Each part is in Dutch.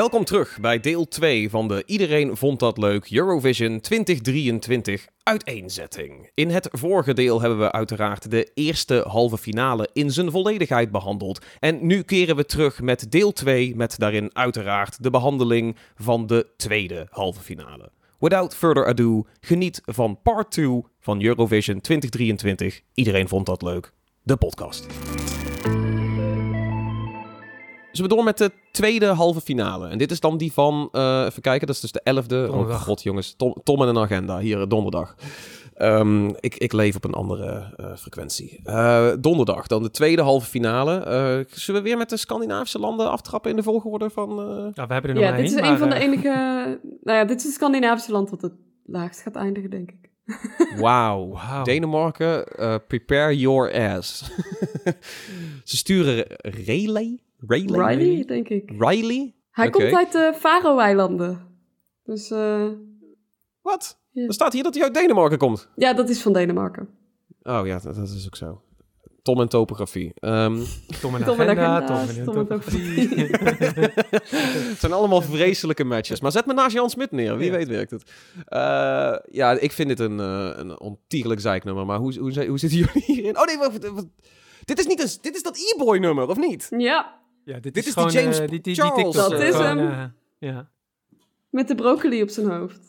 Welkom terug bij deel 2 van de Iedereen vond dat leuk Eurovision 2023 uiteenzetting. In het vorige deel hebben we uiteraard de eerste halve finale in zijn volledigheid behandeld. En nu keren we terug met deel 2 met daarin uiteraard de behandeling van de tweede halve finale. Without further ado, geniet van part 2 van Eurovision 2023. Iedereen vond dat leuk. De podcast. Zullen we door met de tweede halve finale? En dit is dan die van, eh, even kijken, dat is dus de 11e. Oh god jongens, Tom, Tom en een agenda, hier eh, donderdag. Ehm, ik, ik leef op een andere eh, frequentie. Eh, donderdag, dan de tweede halve finale. Eh, zullen we weer met de Scandinavische landen aftrappen in de volgorde van... eh, Ja, we hebben er nog Ja, dit is één, een van de enige... Nou ja, dit is het Scandinavische land wat het laagst gaat eindigen, denk ik. Wauw. Wauw. Denemarken, prepare your ass. Ze sturen Rayleigh? Rayleigh? Riley, denk ik. Riley? Hij komt uit de Faroe-eilanden. Dus eh, Wat? Ja. Er staat hier dat hij uit Denemarken komt. ja, dat is van Denemarken. Oh ja, dat, dat is ook zo. Tom en topografie. Ehm, Tom en Tom agenda, Tom en Tom en topografie. het zijn allemaal vreselijke matches. Maar zet me naast Jan Smit neer. Wie Ja. weet werkt het. Eh, ja, ik vind dit een, eh een ontiegelijk zeiknummer. Maar hoe, hoe, hoe zitten jullie hierin? Oh nee, wat, wat- dit is, niet een, dit is dat e-boy nummer, of niet? Ja, Ja, dit, Dit is, is gewoon, die James eh, die, die, die Charles, TikTok, Dat eh, is gewoon, hem. eh, ja. met de broccoli op zijn hoofd.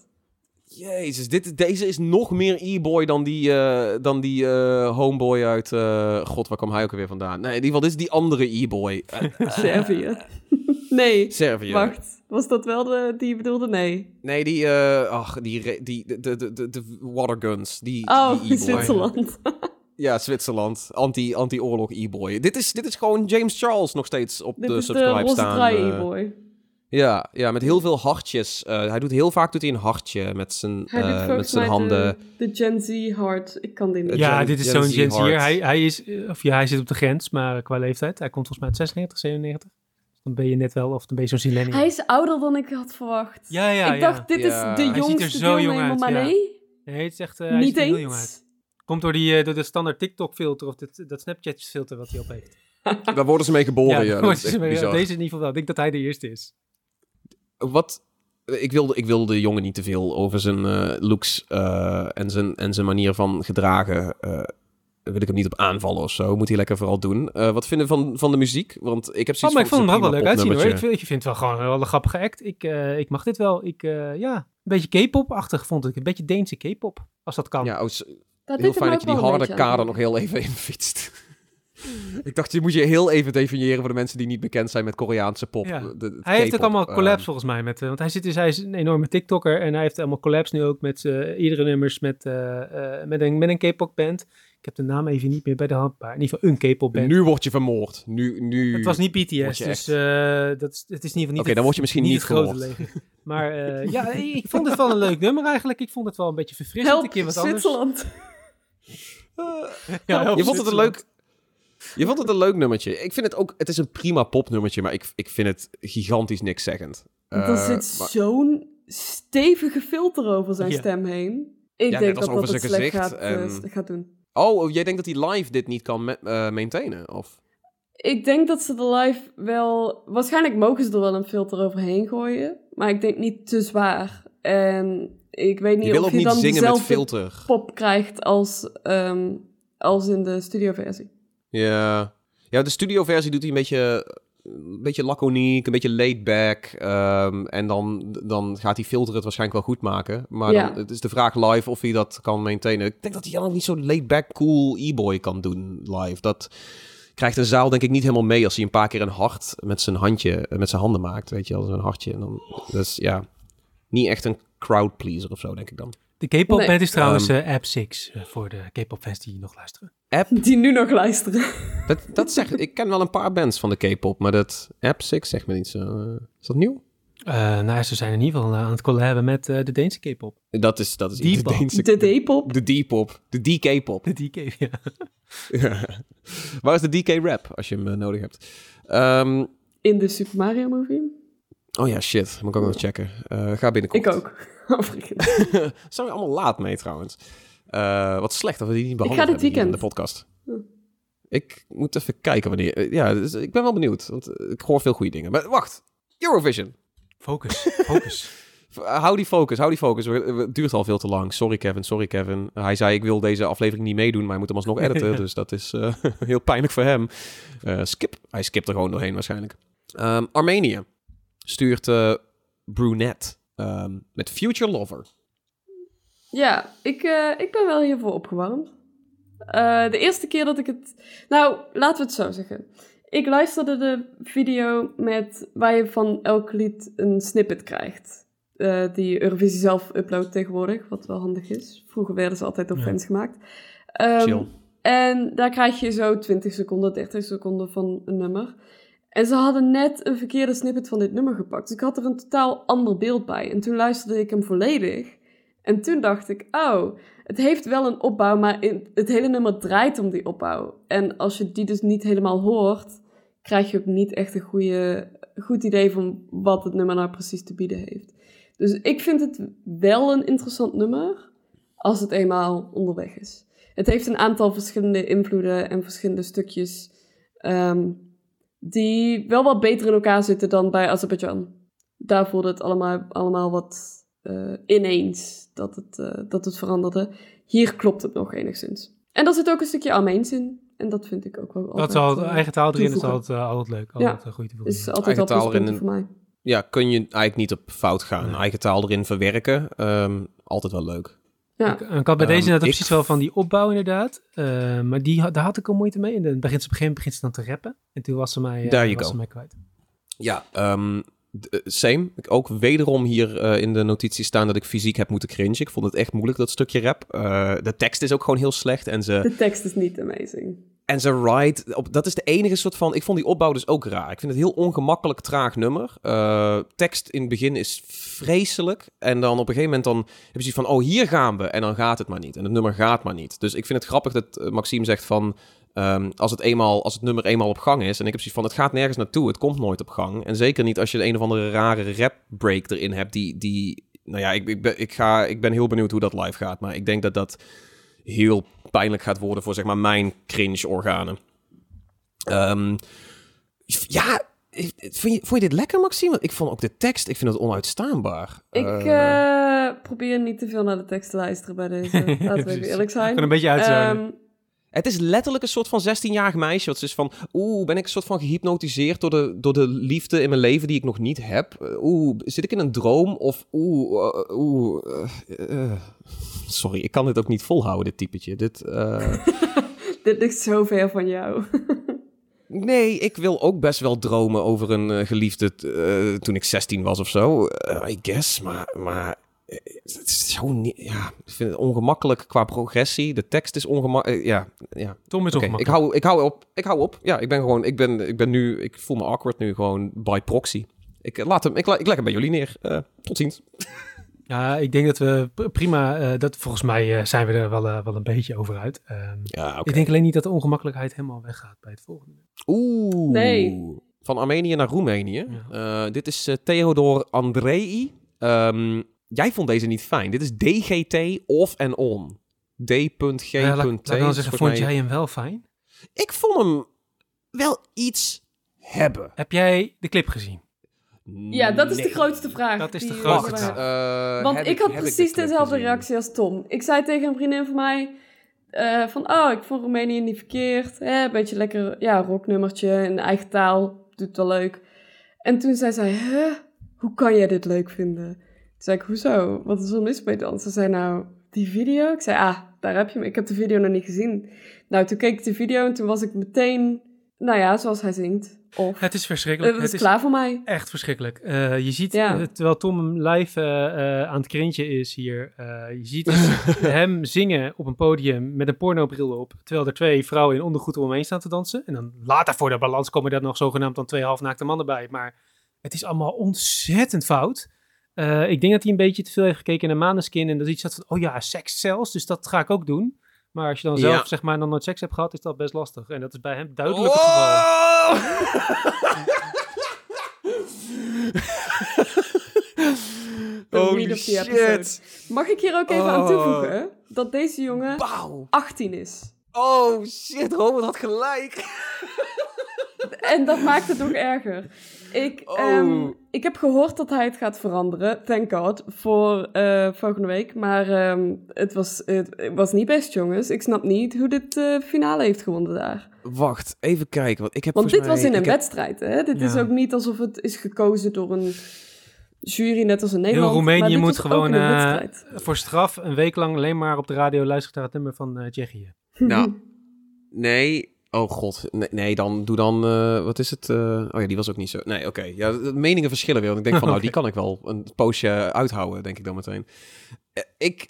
Jezus, dit, deze is nog meer e-boy dan die, eh, dan die eh, homeboy uit... eh, God, waar kwam hij ook alweer vandaan? Nee, in ieder geval, dit is die andere e-boy. Eh, Servië. nee, Servië. wacht. Was dat wel de, die je bedoelde? Nee. Nee, die, eh, ach, die, die, de, de, de, de, de waterguns. Die, Oh, die e-boy. Zwitserland. Ja, Zwitserland. Anti, anti-oorlog e-boy. Dit is, dit is gewoon James Charles nog steeds op Dit de subscribe staan. trui eh. e-boy. ja, ja, met heel veel hartjes. Eh, hij doet heel vaak doet hij een hartje met zijn, eh, met zijn handen. de, de Gen Z hard. Ik kan die niet. ja, Gen- dit is Gen zo'n Z Gen Z'er. hard. Hij, hij, is, of ja, hij zit op de grens, maar qua leeftijd. Hij komt volgens mij uit 96, 97. Dan ben je net wel, of dan ben je zo'n zillennial. Hij is ouder dan ik had verwacht. Ja, ja, ik ja. dacht, dit Ja. is de Hij ziet er jongste zo jong deelnemer, uit, maar ja. nee, Nee, het is echt, eh, hij niet ziet er heel jong uit. Komt door, die, eh, door de standaard TikTok-filter of dit, dat Snapchat-filter wat hij op heeft. Daar worden ze mee geboren, ja. dat is echt bizar. deze in ieder geval wel. Ik denk dat hij de eerste is. Wat... Ik wilde, ik wilde de jongen niet te veel over zijn eh, looks eh, en, zijn, en zijn manier van gedragen. wil ik hem niet op aanvallen of zo. Moet hij lekker vooral doen. Wat vinden van, van de muziek? Want ik heb Oh, zoiets maar ik vond hem wel leuk uitzien hoor. Ik vind, ik vind het wel gewoon wel een grappige act. Ik, ik mag dit wel. Ik, ja, een beetje K-pop-achtig vond ik. Een beetje Deense K-pop, als dat kan. Ja, oh, Dat heel fijn dat je die een harde kader nog heel even in fietst. ik dacht, je moet je heel even definiëren voor de mensen die niet bekend zijn met Koreaanse pop. Ja. De- de Hij heeft ook allemaal eh, collabs volgens mij. Met, eh, want hij, zit dus, hij is een enorme TikToker en hij heeft allemaal collabs nu ook met eh, iedere nummers met, eh, eh, met een, met een K-pop band. Ik heb de naam even niet meer bij de hand, maar in ieder geval een K-pop band. Nu word je vermoord. Nu, nu... Het was niet BTS, dus eh, dat is, het is in ieder geval niet Oké, het- dan word je misschien niet het grote vermoord. Maar eh, ja, ik vond het wel een leuk nummer eigenlijk. Ik vond het wel een beetje verfrissend. een Help, keer wat anders. Ja, help je vond het een leuk... Je vond het een leuk nummertje. Ik vind het ook... Het is een prima popnummertje, maar ik, ik vind het gigantisch niks zeggend. er Eh, zit maar- zo'n stevige filter over zijn Ja. stem heen. Ik Ja, denk net als dat over dat het slecht gezicht gaat, eh, en- gaat doen. Oh, jij denkt dat hij live dit niet kan eh, maintainen? Of... Ik denk dat ze de live wel... Waarschijnlijk mogen ze er wel een filter overheen gooien. Maar ik denk niet te zwaar. En ik weet niet Je of je niet dan zingen met dezelfde filter. pop krijgt als, ehm, als in de studioversie. Ja. Ja, de studioversie doet hij een beetje, een beetje laconiek, een beetje laid back. ehm, en dan, dan gaat die filter het waarschijnlijk wel goed maken. Maar Ja. dan, het is de vraag live of hij dat kan maintainen. Ik denk dat hij dan niet zo laid back, cool e-boy kan doen live. Dat krijgt een zaal denk ik niet helemaal mee als hij een paar keer een hart met zijn handje, met zijn handen maakt. Weet je, als een hartje. En dan, dus ja, niet echt een crowd pleaser of zo, denk ik dan. De K-pop Nee. band is trouwens Ehm. eh, App 6 eh, voor de K-pop fans die nog luisteren. App, Die nu nog luisteren. dat, dat zeg ik. ken wel een paar bands van de K-pop, maar dat App 6 zegt me niet zo. eh, is dat nieuw? Eh, nou, ze zijn in ieder geval aan het collaben met eh, de Deense K-pop. Dat is, dat is Die de pop. Deense... De D-pop. De D-pop. De DK-pop. De DK, ja. Ja. Waar is de DK-rap, als je hem nodig hebt? Ehm, In de Super Mario movie. Oh ja, shit. Moet ik ook nog checken. Eh, ga binnenkort. Ik ook. Zijn we allemaal laat mee, trouwens. Eh, wat slecht dat we die niet behandeld ga dit hebben hier in weekend. de podcast. Hm. Ik moet even kijken wanneer... eh, ja, dus ik ben wel benieuwd. Want ik hoor veel goede dingen. Maar wacht. Eurovision. Focus, focus. Hou die focus, hou die focus. Het duurt al veel te lang. Sorry Kevin, sorry Kevin. Hij zei ik wil deze aflevering niet meedoen, maar hij moet hem alsnog editen. dus dat is eh, heel pijnlijk voor hem. Eh, skip. Hij skipt er gewoon doorheen waarschijnlijk. Ehm, Armenië stuurt eh, Brunette ehm, met Future Lover. Ja, ik, eh, ik ben wel hiervoor opgewarmd. Eh, de eerste keer dat ik het... Nou, laten we het zo zeggen. Ik luisterde de video met waar je van elk lied een snippet krijgt. Eh, die Eurovisie zelf uploadt tegenwoordig, wat wel handig is. Vroeger werden ze altijd door Ja. fans gemaakt. Ehm, Chill. En daar krijg je zo 20 seconden, 30 seconden van een nummer. En ze hadden net een verkeerde snippet van dit nummer gepakt. Dus ik had er een totaal ander beeld bij. En toen luisterde ik hem volledig. En toen dacht ik, oh, het heeft wel een opbouw, maar het hele nummer draait om die opbouw. En als je die dus niet helemaal hoort, krijg je ook niet echt een goede, goed idee van wat het nummer nou precies te bieden heeft. Dus ik vind het wel een interessant nummer, als het eenmaal onderweg is. Het heeft een aantal verschillende invloeden en verschillende stukjes ehm, die wel wat beter in elkaar zitten dan bij Azerbeidzjan. Daar voelde het allemaal, allemaal wat eh, ineens dat het, eh, dat het veranderde. Hier klopt het nog enigszins. En daar zit ook een stukje Armeens in. En dat vind ik ook wel Dat altijd, is altijd, eh, eigen taal erin is altijd, altijd leuk. Altijd een goede toevoeging. is altijd wel Eigen taal erin voor mij. Ja, kun je eigenlijk niet op fout gaan. Eigen taal erin verwerken. ehm, altijd wel leuk. Ja. Ik, ik had bij Ehm, deze net ik- precies wel van die opbouw inderdaad. Eh, maar die, daar had ik al moeite mee. En dan begint ze op een gegeven moment begint ze dan te rappen. En toen was ze mij, eh, was ze mij kwijt. Ja, ehm, eh, same. Ik ook wederom hier eh, in de notities staan dat ik fysiek heb moeten cringen. Ik vond het echt moeilijk, dat stukje rap. Eh, de tekst is ook gewoon heel slecht. En ze, De tekst is niet amazing. En ze ride... Op, dat is de enige soort van... Ik vond die opbouw dus ook raar. Ik vind het heel ongemakkelijk traag nummer. Eh, tekst in het begin is vreselijk. En dan op een gegeven moment dan heb je zoiets van... Oh, hier gaan we. En dan gaat het maar niet. En het nummer gaat maar niet. Dus ik vind het grappig dat eh, Maxime zegt van... ehm, als, het eenmaal, als het nummer eenmaal op gang is... En ik heb zoiets van... Het gaat nergens naartoe. Het komt nooit op gang. En zeker niet als je een of andere rare rap break erin hebt... Die... die nou ja, ik, ik, ik, ga, ik ben heel benieuwd hoe dat live gaat. Maar ik denk dat dat heel pijnlijk gaat worden voor zeg maar mijn cringe-organen. Ehm, ja, vind je, vond je dit lekker, Maxime? Ik vond ook de tekst, ik vind het onuitstaanbaar. Ik Eh, eh, probeer niet te veel naar de tekst te luisteren bij deze. Laten we eerlijk zijn. Gewoon een beetje uitzonen. Ehm, Het is letterlijk een soort van 16-jarig meisje. Wat is van, oeh, ben ik een soort van gehypnotiseerd door de, door de liefde in mijn leven die ik nog niet heb? Eh, Oeh, zit ik in een droom? Of oeh, eh, oeh, eh, eh. sorry, ik kan dit ook niet volhouden, dit typetje. Dit, dit ligt zo ver van jou. Nee, ik wil ook best wel dromen over een geliefde toen ik 16 was of zo. I guess, maar, maar het is zo niet, ja, ik vind het ongemakkelijk qua progressie. De tekst is ongemakkelijk. ja, ja. Tom is Oké, ook ik hou, ik hou op. Ik hou op. Ja, ik ben gewoon, ik ben, ik ben nu, ik voel me awkward nu gewoon by proxy. Ik eh, laat hem, ik, la- ik leg hem bij jullie neer. Eh, tot ziens. Ja, ik denk dat we prima, eh, dat volgens mij eh, zijn we er wel, eh, wel een beetje over uit. Ehm, Ja, oké. Ik denk alleen niet dat de ongemakkelijkheid helemaal weggaat bij het volgende. Oeh. Nee. Van Armenië naar Roemenië. Ja. Eh, dit is eh, Theodor Andrei. Ehm, jij vond deze niet fijn. Dit is DGT off en on. D.G.T. Ja, laat, laat ik dan is zeggen, vond mij- jij hem wel fijn? Ik vond hem wel iets hebben. Heb jij de clip gezien? ja, dat is Nee. de grootste vraag. Dat is de grootste vraag. eh, Want ik had de precies dezelfde gezien? reactie als Tom. Ik zei tegen een vriendin van mij eh, van, oh, ik vond Roemenië niet verkeerd. Hè, een beetje lekker, ja, rocknummertje in eigen taal, doet wel leuk. En toen zei zij, huh, hoe kan jij dit leuk vinden? Toen zei ik, hoezo? Wat is er mis bij dan? Ze zei, nou, die video? Ik zei, ah, daar heb je hem. Ik heb de video nog niet gezien. Nou, toen keek ik de video en toen was ik meteen, nou ja, zoals hij zingt. Of, Het is verschrikkelijk. het het is klaar voor mij. echt verschrikkelijk. Eh, je ziet, Ja. eh, terwijl Tom live eh, aan het krintje is hier, je ziet hem zingen op een podium met een pornobril op, terwijl er twee vrouwen in ondergoed om hem heen staan te dansen. En dan later voor de balans komen er nog zogenaamd dan twee halfnaakte mannen bij. Maar het is allemaal ontzettend fout. Eh, ik denk dat hij een beetje te veel heeft gekeken naar Maneskin en dat hij iets had van, oh ja, seks zelfs, dus dat ga ik ook doen. Maar als je dan zelf, Ja. zeg maar, nog nooit seks hebt gehad, is dat best lastig. En dat is bij hem duidelijk het geval. Episode. shit. Mag ik hier ook even aan Oh. toevoegen dat deze jongen Wauw. 18 is? Oh shit, Robert had gelijk. En dat maakt het nog erger. Ik, Oh. ehm, ik heb gehoord dat hij het gaat veranderen, thank god, voor eh, volgende week. Maar ehm, het, was, het was niet best, jongens. Ik snap niet hoe dit eh, finale heeft gewonnen daar. Wacht, even kijken. Want, ik heb Want dit was in een heb- wedstrijd, hè? Dit is ook niet alsof het is gekozen door een jury, net als in Nederland. Roemenië maar dit moet gewoon, eh. Voor straf een week lang alleen maar op de radio luisteren naar het nummer van eh Tsjechië. Nou, nee. Oh god, nee, nee, dan doe dan, eh, wat is het? eh, oh ja, die was ook niet zo. Nee, oké. Ja, meningen verschillen weer. Want ik denk van, nou, die kan ik wel een poosje uithouden, denk ik dan meteen. Eh, Ik,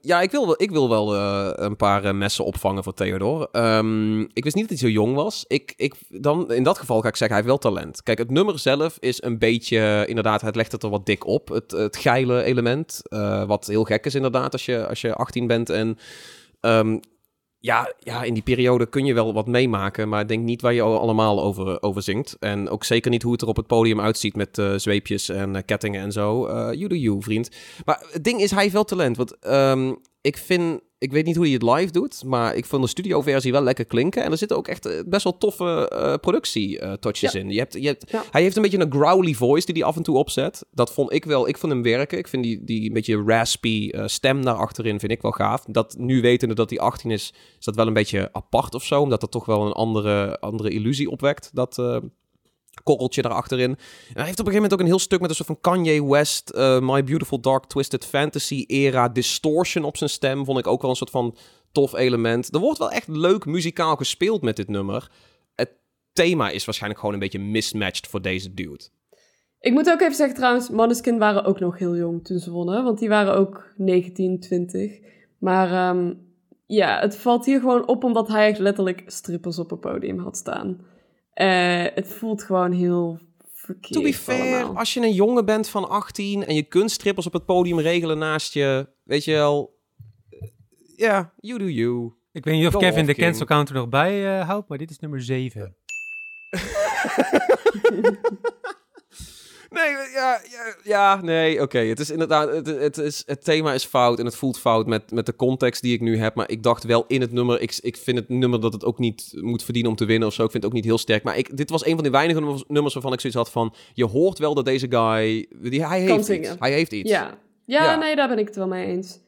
ja, ik wil wel, ik wil wel een paar messen opvangen voor Theodor. Ehm, ik wist niet dat hij zo jong was. Ik, ik, dan, in dat geval ga ik zeggen, hij heeft wel talent. Kijk, het nummer zelf is een beetje, inderdaad, het legt het er wat dik op. Het, het geile element, wat heel gek is inderdaad als je, als je 18 bent en... ehm, ja, ja, in die periode kun je wel wat meemaken, maar denk niet waar je al- allemaal over, over zingt. En ook zeker niet hoe het er op het podium uitziet met eh, zweepjes en eh, kettingen en zo. You do you, vriend. Maar het ding is, hij heeft wel talent. Want ehm, ik vind, ik weet niet hoe hij het live doet, maar ik vond de studioversie wel lekker klinken. En er zitten ook echt eh, best wel toffe eh productie-touches Ja. in. Je hebt, je hebt, Ja. Hij heeft een beetje een growly voice die hij af en toe opzet. Dat vond ik wel, ik vond hem werken. Ik vind die, die een beetje raspy eh, stem daar achterin vind ik wel gaaf. Dat nu wetende dat hij 18 is, is dat wel een beetje apart of zo. Omdat dat toch wel een andere, andere illusie opwekt. Dat korreltje daarachterin. En hij heeft op een gegeven moment ook een heel stuk met een soort van Kanye West, eh, My Beautiful Dark Twisted Fantasy era distortion op zijn stem. Vond ik ook wel een soort van tof element. Er wordt wel echt leuk muzikaal gespeeld met dit nummer. Het thema is waarschijnlijk gewoon een beetje mismatched voor deze dude. Ik moet ook even zeggen trouwens, Måneskin waren ook nog heel jong toen ze wonnen. Want die waren ook 19, 20. Maar ehm, ja, het valt hier gewoon op omdat hij echt letterlijk strippers op het podium had staan. Eh, het voelt gewoon heel verkeerd To be fair, allemaal. als je een jongen bent van 18 en je kunt strippers op het podium regelen naast je, weet je wel. eh, Ja, you do you. Ik weet niet of Go Kevin off, de King. cancel counter nog bij eh, houdt, maar dit is nummer 7. Nee, ja, ja, ja nee, oké. Het is inderdaad, het, het, is, het thema is fout en het voelt fout met, met de context die ik nu heb. Maar ik dacht wel in het nummer, ik, ik vind het nummer dat het ook niet moet verdienen om te winnen of zo. Ik vind het ook niet heel sterk. Maar ik, dit was een van die weinige nummers, nummers waarvan ik zoiets had van, je hoort wel dat deze guy, die, hij heeft iets. zingen. Hij heeft iets. Ja. Ja, Ja. nee, daar ben ik het wel mee eens.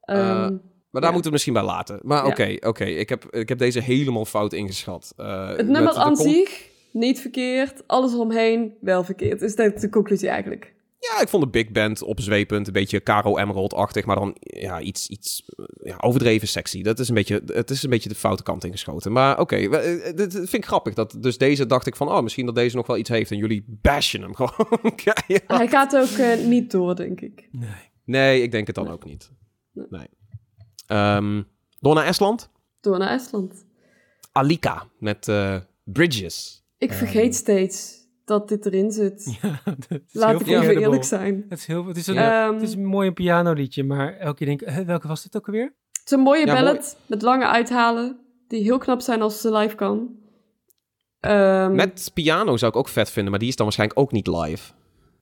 Eh, Ehm, Maar daar Ja. moeten we het misschien bij laten. Maar oké, oké. Ik, heb, ik heb deze helemaal fout ingeschat. Eh, het nummer de aan con- zich, niet verkeerd. Alles eromheen, wel verkeerd. Is dat de conclusie eigenlijk? Ja, ik vond de big band opzweepend. Een beetje Caro Emerald-achtig. Maar dan ja, iets, iets eh, ja, overdreven sexy. Dat is een beetje, het is een beetje de foute kant ingeschoten. Maar oké, we- eh, dit vind ik grappig. Dat, dus deze dacht ik van, oh, misschien dat deze nog wel iets heeft. En jullie bashen hem gewoon. keihard. Hij gaat ook eh, niet door, denk ik. Nee. Nee, ik denk het dan ook niet. Nee. Ehm, door naar Estland. Door naar Estland. Alika met eh, Bridges. Ik Ehm. vergeet steeds dat dit erin zit. Ja, Laat ik even eerlijk zijn. Het is, heel, het, is een, Ehm, het is een mooi pianoliedje, maar elke keer denk ik, hè, welke was dit ook alweer? Het is een mooie Ja, ballad met lange uithalen. Die heel knap zijn als ze live kan. Ehm, Met piano zou ik ook vet vinden. Maar die is dan waarschijnlijk ook niet live.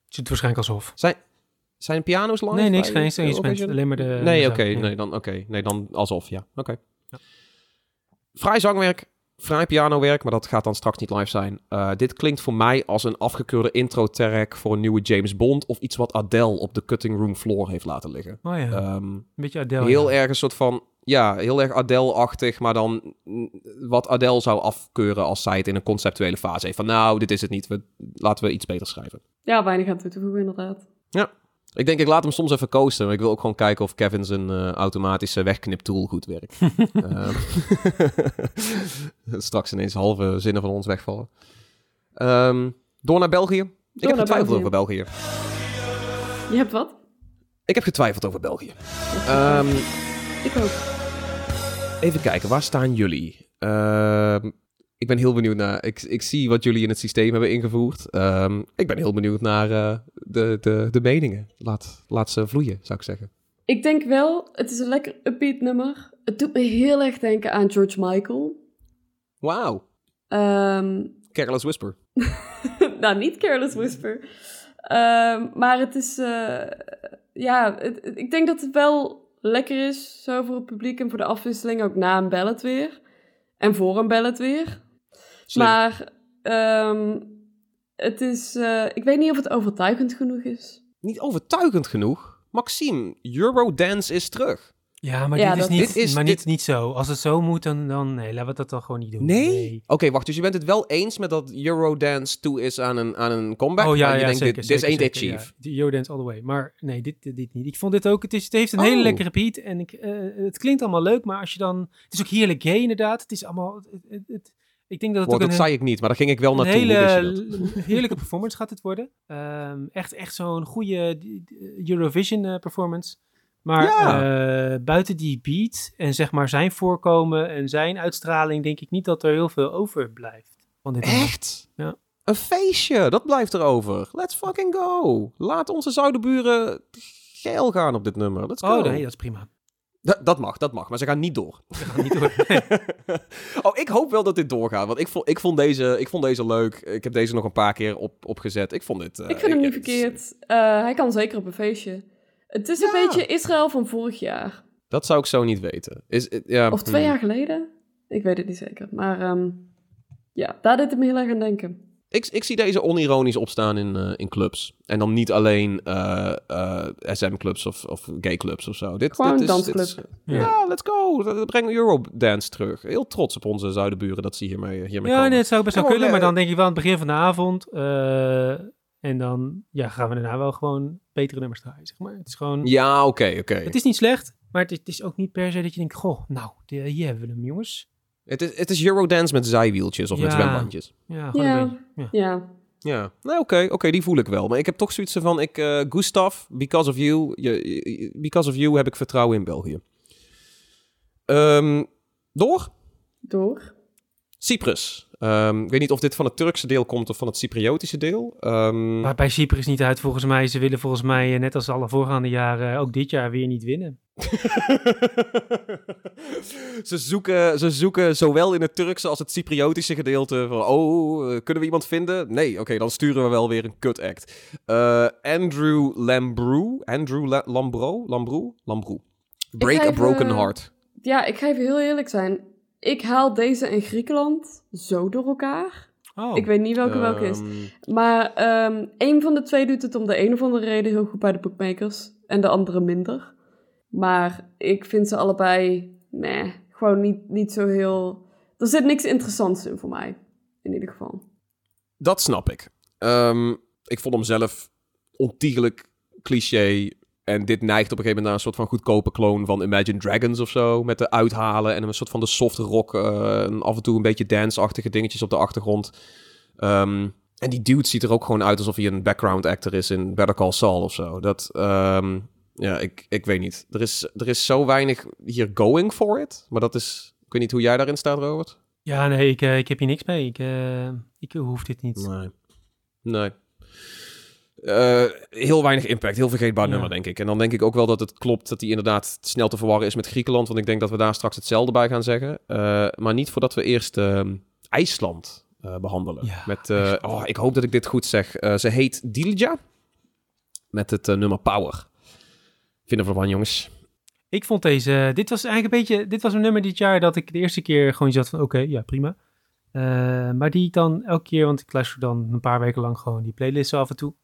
Het zit waarschijnlijk alsof. Zijn, zijn piano's live? Nee, niks, geen instrument. Eurovision? Alleen maar de... Nee, oké, ja. nee, dan, oké, nee, dan alsof, ja. Oké. Fraai zangwerk, fraai pianowerk, maar dat gaat dan straks niet live zijn. Eh, dit klinkt voor mij als een afgekeurde intro-track voor een nieuwe James Bond... of iets wat Adele op de cutting room floor heeft laten liggen. Oh ja, Ehm, een beetje Adele. heel ja. erg een soort van... Ja, heel erg Adele-achtig, maar dan wat Adele zou afkeuren als zij het in een conceptuele fase heeft. Van nou, dit is het niet, we, laten we iets beter schrijven. Ja, weinig aan toe te voegen inderdaad. Ik denk, ik laat hem soms even coasten. Maar ik wil ook gewoon kijken of Kevin zijn eh, automatische wegkniptool goed werkt. Ehm, straks ineens halve zinnen van ons wegvallen. Ehm, door naar België. ik heb getwijfeld België. over België. Je hebt wat? Ik heb getwijfeld over België. Ehm, Ik ook. even kijken, waar staan jullie? Ehm, ik ben heel benieuwd naar... Ik, ik zie wat jullie in het systeem hebben ingevoerd. Ehm, ik ben heel benieuwd naar eh, de, de, de meningen. Laat, laat ze vloeien, zou ik zeggen. Ik denk wel, het is een lekker upbeat nummer. Het doet me heel erg denken aan George Michael. Wauw. Ehm, Careless Whisper. nou, niet Careless Whisper. Ehm, maar het is, eh, ja, het- ik denk dat het wel lekker is, zo voor het publiek en voor de afwisseling, ook na een ballad weer. En voor een ballad weer. Slim. Maar ehm, het is... eh, ik weet niet of het overtuigend genoeg is. Niet overtuigend genoeg. Maxime, Eurodance is terug. Ja, maar Ja, dit is, niet, Dit is- maar dit- niet, niet zo. Als het zo moet, dan, dan nee, laten we dat dan gewoon niet doen. Nee? Oké, wacht. Dus je bent het wel eens met dat Eurodance toe is aan een, aan een comeback? Oh ja, maar je ja denkt, zeker. dit, zeker, this ain't it, zeker, chief. Ja. Die Eurodance all the way. Maar nee, dit, dit, niet. Ik vond dit ook, het, is, het heeft een hele Oh. lekkere beat. En ik, eh, het klinkt allemaal leuk, maar als je dan... Het is ook heerlijk gay inderdaad. Het is allemaal... Het, het- ik denk dat het Wow, ook dat een, zei ik niet, maar daar ging ik wel een naartoe. Hele dat? l- heerlijke performance gaat het worden. Ehm, echt echt zo'n goede die- die Eurovision eh, performance. Maar Ja. eh, buiten die beat en zeg maar zijn voorkomen en zijn uitstraling, denk ik niet dat er heel veel overblijft. Van dit. Echt? Ja. Een feestje, dat blijft erover. Let's fucking go. Laat onze zuidenburen geil gaan op dit nummer. Let's go. Oh nee, dat is prima. Da- dat mag, dat mag, maar ze gaan niet door. We gaan niet door. oh, ik hoop wel dat dit doorgaat, want ik vond, ik vond, deze, ik vond deze leuk. Ik heb deze nog een paar keer op, opgezet. Ik vond dit... eh, ik vind hem niet verkeerd. Eh, hij kan zeker op een feestje. Het is een beetje Israël van vorig jaar. Dat zou ik zo niet weten. Is, eh, ja, Of twee hmm. jaar geleden. Ik weet het niet zeker. Maar ehm, ja, daar deed het me heel erg aan denken. Ik, ik zie deze onironisch opstaan in, eh, in clubs. En dan niet alleen eh, eh, SM-clubs of, of gay-clubs of zo. Dit, Gewoon dit is, dansclub. dit is- Ja. ja. let's go. Breng Eurodance terug. Heel trots op onze zuidenburen dat ze hiermee, hiermee Ja, komen. nee, het zou best wel kunnen, maar dan denk ik wel aan het begin van de avond. eh, en dan ja, gaan we daarna wel gewoon betere nummers draaien, zeg maar. Het is gewoon... Ja, oké, oké. Het is niet slecht, maar het is, het is ook niet per se dat je denkt, goh, nou, die- hier hebben we hem, jongens. Het is, het is Eurodance met zijwieltjes of met zwembandjes. Ja, Ja. Ja. Ja, Ja, nee, oké, oké, die voel ik wel. Maar ik heb toch zoiets van, ik, eh Gustav, because of you, je, je- because of you heb ik vertrouwen in België. Ehm, door? door. Cyprus. Ehm, ik weet niet of dit van het Turkse deel komt of van het Cypriotische deel. Ehm, Maar bij Cyprus niet uit, volgens mij. Ze willen volgens mij, eh, net als alle voorgaande jaren, ook dit jaar weer niet winnen. ze, zoeken, ze zoeken zowel in het Turkse als het Cypriotische gedeelte van... Oh, eh, kunnen we iemand vinden? Nee, oké, dan sturen we wel weer een kut act. Eh, Andrew Lambrou. Andrew La Lambro? Lambrou? Lambrou. Break a Broken eh, Heart. Ja, ik ga even heel eerlijk zijn. Ik haal deze en Griekenland zo door elkaar. Oh, Ik weet niet welke welke is. Ehm, Maar ehm een van de twee doet het om de een of andere reden heel goed bij de bookmakers. En de andere minder. Maar ik vind ze allebei, nee, gewoon niet, niet zo heel... Er zit niks interessants in voor mij. In ieder geval. Dat snap ik. Ehm, ik vond hem zelf ontiegelijk cliché. En dit neigt op een gegeven moment naar een soort van goedkope kloon van Imagine Dragons of zo. Met de uithalen en een soort van de soft rock. eh, en af en toe een beetje dance-achtige dingetjes op de achtergrond. Ehm, en die dude ziet er ook gewoon uit alsof hij een background actor is in Better Call Saul of zo. Dat, ehm, ja, ik, ik weet niet. Er is, er is zo weinig hier going for it. Maar dat is, ik weet niet hoe jij daarin staat, Robert. Ja, nee, ik, eh, ik heb hier niks mee. Ik, eh, ik hoef dit niet. Nee. Nee. Eh, heel weinig impact, heel vergeetbaar Ja. nummer, denk ik. En dan denk ik ook wel dat het klopt dat hij inderdaad snel te verwarren is met Griekenland. Want ik denk dat we daar straks hetzelfde bij gaan zeggen. Eh, maar niet voordat we eerst ehm, IJsland eh, behandelen. Ja, met, IJsland. oh, ik hoop dat ik dit goed zeg. Ze heet Dilja. Met het nummer Power. Vinden we ervan, jongens? Ik vond deze, dit was eigenlijk een beetje, dit was een nummer dit jaar dat ik de eerste keer gewoon zat van, oké, ja, prima. Maar die ik dan elke keer, want ik luister dan een paar weken lang gewoon die playlist zo af en toe.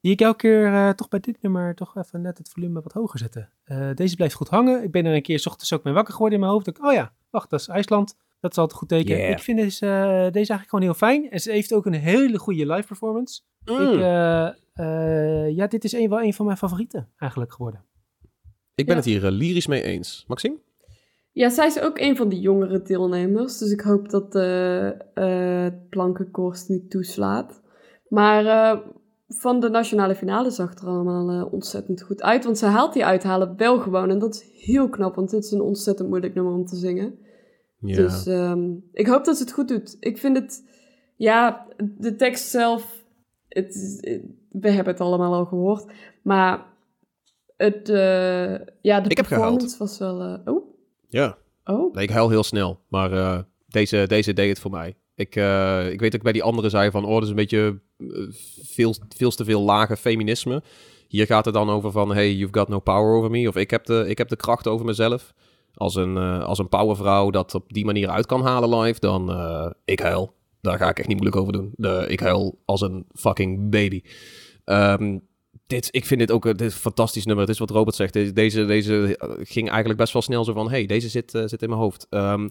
Die ik elke keer eh, toch bij dit nummer toch even net het volume wat hoger zette. Eh, deze blijft goed hangen. Ik ben er een keer 's ochtends ook mee wakker geworden in mijn hoofd. Ik, oh ja, wacht, dat is IJsland. Dat is altijd een goed teken. Yeah. Ik vind deze, eh, deze eigenlijk gewoon heel fijn. En ze heeft ook een hele goede live performance. Ik, Mm. eh, eh, ja, dit is een, wel een van mijn favorieten eigenlijk geworden. ik ben ja. het hier lyrisch mee eens. Maxime? Ja, zij is ook een van de jongere deelnemers. Dus ik hoop dat de eh plankenkoorst niet toeslaat. Maar eh, van de nationale finale zag er allemaal eh, ontzettend goed uit. Want ze haalt die uithalen wel gewoon. En dat is heel knap, want dit is een ontzettend moeilijk nummer om te zingen. Ja. Dus ehm, ik hoop dat ze het goed doet. Ik vind het, ja, de tekst zelf, het, eh, we hebben het allemaal al gehoord. Maar het, eh, ja, de Ik performance was wel, eh, oh, ja. oh. Nee, ik huil heel snel. Maar deze, deze deed het voor mij. Ik, eh, ik weet ik bij die andere zei van... Oh, dat is een beetje eh, veel, veel te veel lage feminisme. Hier gaat het dan over van... Hey, you've got no power over me. Of ik heb de, ik heb de kracht over mezelf. Als een, eh, als een powervrouw dat op die manier uit kan halen live... Dan, ik huil. Daar ga ik echt niet moeilijk over doen. De, ik huil als een fucking baby. Ehm, dit, ik vind dit ook dit een fantastisch nummer. Het is wat Robert zegt. Deze, deze, ging eigenlijk best wel snel zo van... hey, deze zit, uh, zit in mijn hoofd. Um,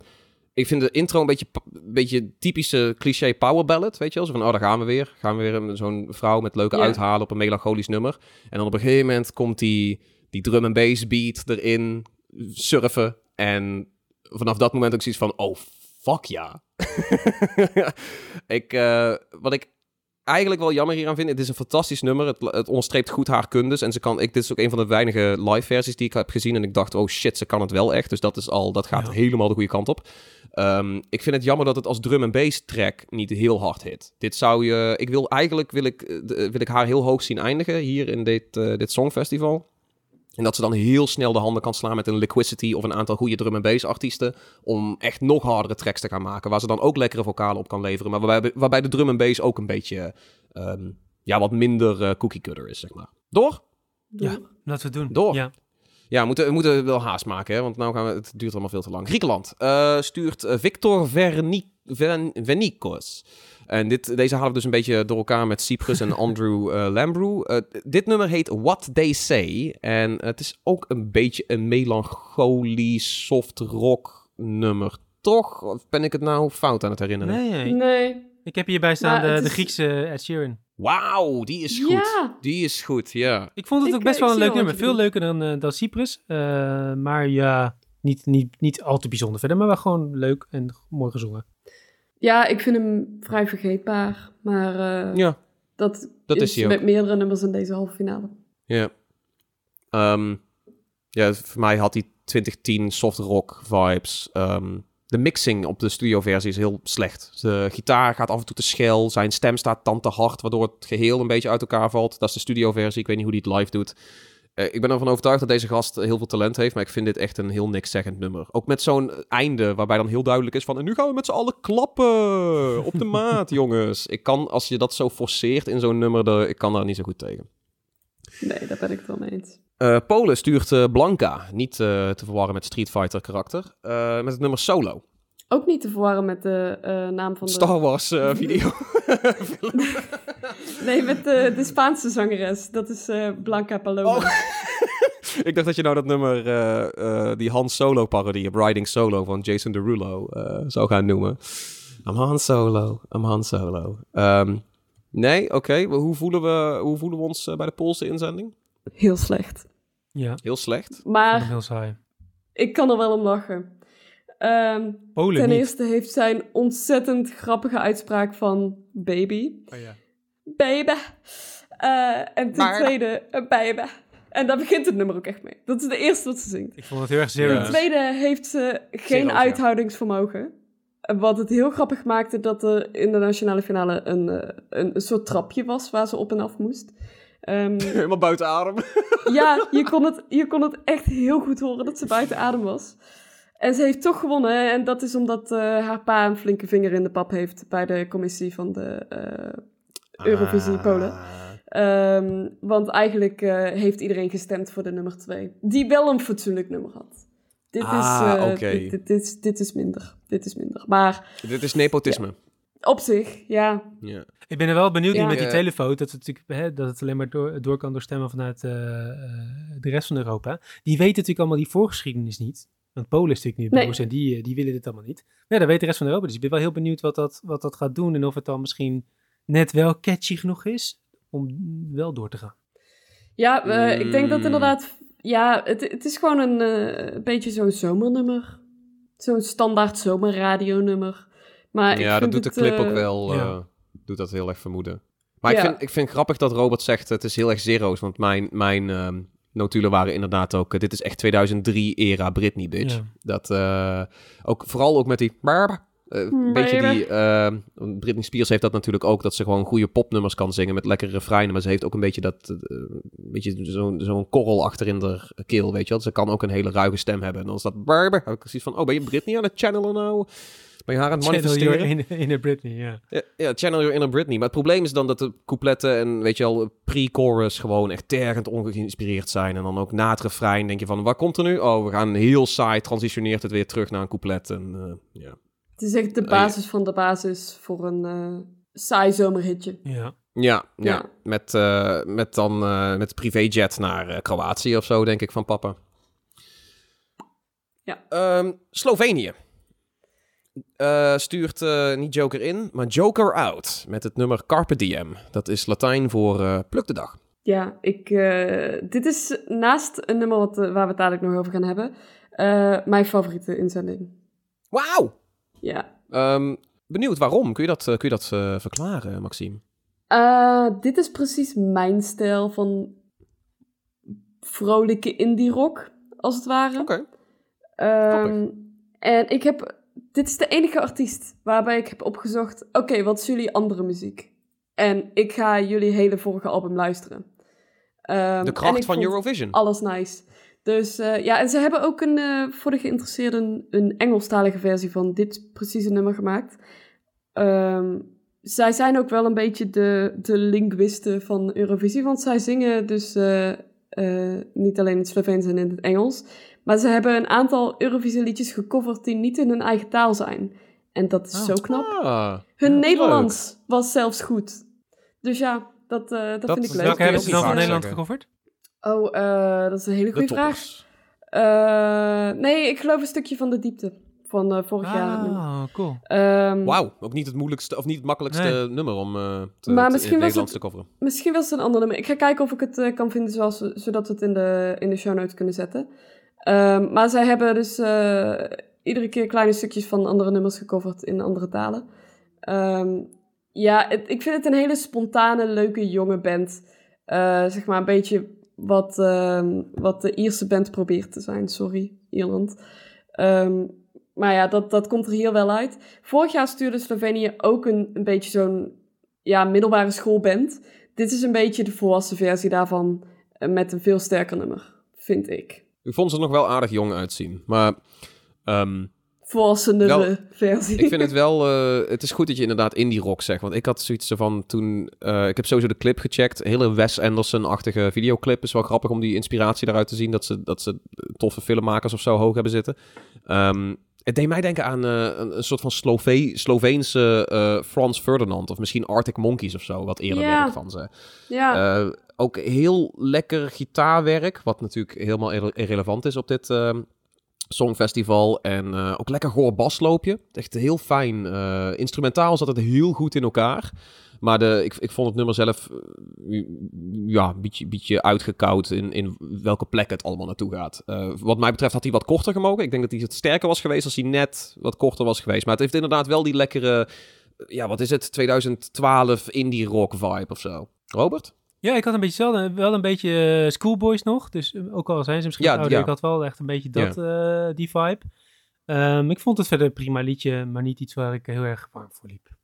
ik vind de intro een beetje, een beetje typische cliché power ballad, weet je wel? Zo van, oh, daar gaan we weer. Gaan we weer zo'n vrouw met leuke Ja. uithalen op een melancholisch nummer. En dan op een gegeven moment komt die, die drum en bass beat erin surfen. En vanaf dat moment ook zoiets van, oh, fuck ja. ik, eh, wat ik eigenlijk wel jammer hieraan vind, het is een fantastisch nummer. Het, het onderstreept goed haar kundes. En ze kan, ik, dit is ook een van de weinige live versies die ik heb gezien. En ik dacht, oh shit, ze kan het wel echt. Dus dat is al, dat gaat Ja. helemaal de goede kant op. Ehm, ik vind het jammer dat het als drum en bass track niet heel hard hit. Dit zou je, ik wil eigenlijk wil ik, eh, wil ik haar heel hoog zien eindigen hier in dit, eh, dit songfestival. En dat ze dan heel snel de handen kan slaan met een Liquidity of een aantal goede drum en bass artiesten. Om echt nog hardere tracks te gaan maken. Waar ze dan ook lekkere vocalen op kan leveren. Maar waarbij, waarbij de drum en bass ook een beetje ehm, ja, wat minder eh, cookie cutter is, zeg maar. Door? Ja, laten we het doen. Door. Ja. Ja, we moeten, we moeten wel haast maken, hè, want nou gaan we, het duurt allemaal veel te lang. Griekenland eh, stuurt eh, Victor Verni Ven Venikos. En dit, deze halen we dus een beetje door elkaar met Cyprus en Andrew eh Lambrew. Eh, dit nummer heet What They Say. En het is ook een beetje een melancholisch soft rock nummer, toch? Of ben ik het nou fout aan het herinneren? Nee, nee. Nee. Ik heb hierbij staan Maar de, Griekse Ed Sheeran. Wauw, die is goed. Ja. Die is goed, ja. Ik vond het Ik, ook best eh, wel een leuk nummer. Veel leuker dan, eh, dan Cyprus. Eh, maar ja, niet, niet, niet al te bijzonder verder. Maar wel gewoon leuk en mooi gezongen. Ja, ik vind hem vrij vergeetbaar. Maar eh, Ja, dat, Dat is hij met meerdere nummers in deze halve finale. Ja. Ehm, ja, voor mij had die 2010 soft rock vibes. Ehm, de mixing op de studioversie is heel slecht. De gitaar gaat af en toe te schel. Zijn stem staat dan te hard, waardoor het geheel een beetje uit elkaar valt. Dat is de studioversie. Ik weet niet hoe die het live doet. Eh, ik ben ervan overtuigd dat deze gast heel veel talent heeft, maar ik vind dit echt een heel niks-zeggend nummer. Ook met zo'n einde waarbij dan heel duidelijk is van... En nu gaan we met z'n allen klappen op de maat, jongens. Ik kan, als je dat zo forceert in zo'n nummer, de, ik kan daar niet zo goed tegen. Nee, daar ben ik het wel mee eens. Eh, Polen stuurt eh, Blanca, niet eh, te verwarren met Street Fighter karakter, eh, met het nummer Solo. Ook niet te verwarren met de eh, naam van de... Star Wars eh, video. Nee, met de, de Spaanse zangeres. Dat is eh, Blanca Paloma. Oh. Ik dacht dat je nou dat nummer, eh, eh, die Han Solo parodie op Riding Solo van Jason Derulo eh, zou gaan noemen. I'm Han Solo, I'm Han Solo. Ehm, nee, oké. Hoe, voelen we, hoe voelen we ons eh, bij de Poolse inzending? Heel slecht. Ja, Heel slecht. Maar heel saai. ik kan er wel om lachen. Ehm, Polen ten niet. eerste heeft zij een ontzettend grappige uitspraak van baby. Oh, ja. Baby. Eh, en ten Maar- tweede, eh, baby. En daar begint het nummer ook echt mee. Dat is de eerste wat ze zingt. Ik vond het heel erg. Ja. Ten tweede heeft ze geen uithoudingsvermogen. Wat het heel grappig maakte dat er in de nationale finale een, eh, een, een soort trapje was waar ze op en af moest. Ehm, Helemaal buiten adem. ja, je kon, het, je kon het echt heel goed horen dat ze buiten adem was. En ze heeft toch gewonnen. En dat is omdat eh, haar pa een flinke vinger in de pap heeft bij de commissie van de eh, Eurovisie Polen. Ah. Ehm, want eigenlijk eh, heeft iedereen gestemd voor de nummer twee. Die wel een fatsoenlijk nummer had. Dit, Ah, is, eh, oké. dit, dit, dit, is, dit is minder. Dit is minder. Maar Dit is nepotisme. op zich, ja. Ja. Ik ben er wel benieuwd Ja. met die telefoon, dat het, natuurlijk, hè, dat het alleen maar door, door kan doorstemmen vanuit de rest van Europa. Die weten natuurlijk allemaal die voorgeschiedenis niet. Want Polen is natuurlijk nu Nee. boos en die, eh, die willen dit allemaal niet. Ja, dat weet de rest van Europa. Dus ik ben wel heel benieuwd wat dat, wat dat gaat doen en of het dan misschien net wel catchy genoeg is om wel door te gaan. Ja, eh, ik denk dat Mm. inderdaad... Ja, het, het is gewoon een eh, beetje zo'n zomernummer. Zo'n standaard zomerradionummer. Maar ik ja, dat doet de clip ook wel. ja. eh, doet dat heel erg vermoeden. Maar ik, vind, ik vind grappig dat Robert zegt: het is heel erg zero's. Want mijn, mijn ehm, notulen waren inderdaad ook. eh, dit is echt 2003-era Britney, bitch. Ja. Dat eh, ook vooral ook met die. eh, een beetje die. Britney Spears heeft dat natuurlijk ook. Dat ze gewoon goede popnummers kan zingen met lekkere refreinen. Maar ze heeft ook een beetje dat. een beetje zo'n zo'n korrel achter in de keel, weet je wel. Ze kan ook een hele ruige stem hebben. En dan is dat. Barber. Heb ik precies van: oh, ben je Britney aan het channelen nou? Ben je haar aan het Channel manifesteren? your inner, inner Britney, ja. Ja, ja, channel your inner Britney. Maar het probleem is dan dat de coupletten en weet je al, pre-chorus gewoon echt tergend ongeïnspireerd zijn. En dan ook na het refrein denk je van, waar komt er nu? Oh, we gaan heel saai, transitioneert het weer terug naar een couplet. En, eh, ja. Het is echt de basis van de basis voor een eh, saai zomerhitje. Ja. Ja, ja. Ja. Met, eh, met dan eh, met privéjet naar eh, Kroatië of zo, denk ik, van papa. Ja. Ehm, Slovenië. Eh, stuurt eh, niet Joker in, maar Joker out. Met het nummer Carpe Diem. Dat is Latijn voor eh pluk de dag. Ja, ik, dit is naast een nummer wat, waar we het dadelijk nog over gaan hebben, mijn favoriete inzending. Wauw! Ja. Ehm, benieuwd waarom. Kun je dat, kun je dat verklaren, Maxime? Dit is precies mijn stijl van vrolijke indie rock, als het ware. Oké. Ehm, en ik heb, dit is de enige artiest waarbij ik heb opgezocht, oké, wat is jullie andere muziek? En ik ga jullie hele vorige album luisteren. Ehm, De kracht van Eurovision. Alles nice. Dus eh, ja, en ze hebben ook een, eh, voor de geïnteresseerden een, Engelstalige versie van dit precieze nummer gemaakt. Ehm, zij zijn ook wel een beetje de, de linguisten van Eurovisie, want zij zingen dus eh, niet alleen in het Sloveens en in het Engels, maar ze hebben een aantal Eurovisie liedjes gecoverd die niet in hun eigen taal zijn. En dat is Oh. zo knap. Ah, Hun ja, Nederlands was zelfs goed. Dus ja, dat, eh, dat, Dat vind ik leuk. Welke hebben ook ze dan van Nederland gecoverd? Oh, eh, dat is een hele De goede vraag. Eh, nee, ik geloof een stukje van de diepte van eh, vorig jaar. Ah, cool. Ehm, Wauw, ook niet het moeilijkste of niet het makkelijkste Nee. nummer om eh te, Maar te- misschien Nederlands het- te coveren. Misschien was het een ander nummer. Ik ga kijken of ik het eh, kan vinden zoals, zodat we het in de, in de show notes kunnen zetten. Ehm, maar zij hebben dus eh, iedere keer kleine stukjes van andere nummers gecoverd in andere talen. Ehm, ja, ik vind het een hele spontane, leuke, jonge band. Eh, zeg maar een beetje wat, ehm, wat de Ierse band probeert te zijn. Sorry, Ierland. Maar ja, dat, dat komt er hier wel uit. Vorig jaar stuurde Slovenië ook een, een beetje zo'n ja, middelbare schoolband. Dit is een beetje de volwassen versie daarvan eh, met een veel sterker nummer, vind ik. Ik vond ze er nog wel aardig jong uitzien. Maar ehm, Wel, versie. ik vind het wel... eh, het is goed dat je inderdaad indie rock zegt. Want ik had zoiets van toen... eh, ik heb sowieso de clip gecheckt. Hele Wes Anderson-achtige videoclip. Is wel grappig om die inspiratie daaruit te zien. Dat ze, dat ze toffe filmmakers of zo hoog hebben zitten. Ehm, het deed mij denken aan eh, een, een soort van Slove Sloveense eh, Frans Ferdinand. Of misschien Arctic Monkeys of zo. Wat eerder werk van ze. ja, Eh, ook heel lekker gitaarwerk, wat natuurlijk helemaal irre- irrelevant is op dit ehm, songfestival. En ook lekker goor basloopje. Echt heel fijn. instrumentaal zat het heel goed in elkaar. Maar de, ik, ik vond het nummer zelf eh, ja, een beetje, beetje uitgekoud in, in welke plek het allemaal naartoe gaat. Eh, wat mij betreft had hij wat korter gemogen. Ik denk dat hij het sterker was geweest als hij net wat korter was geweest. Maar het heeft inderdaad wel die lekkere, ja wat is het, 2012 indie rock vibe of zo. Robert? Ja, ik had een beetje hetzelfde. Wel een beetje eh, schoolboys nog. Dus eh, ook al zijn ze misschien Ja, ouder, ja. ik had wel echt een beetje dat, eh, die vibe. Ehm, ik vond het verder een prima liedje, maar niet iets waar ik heel erg warm voor liep.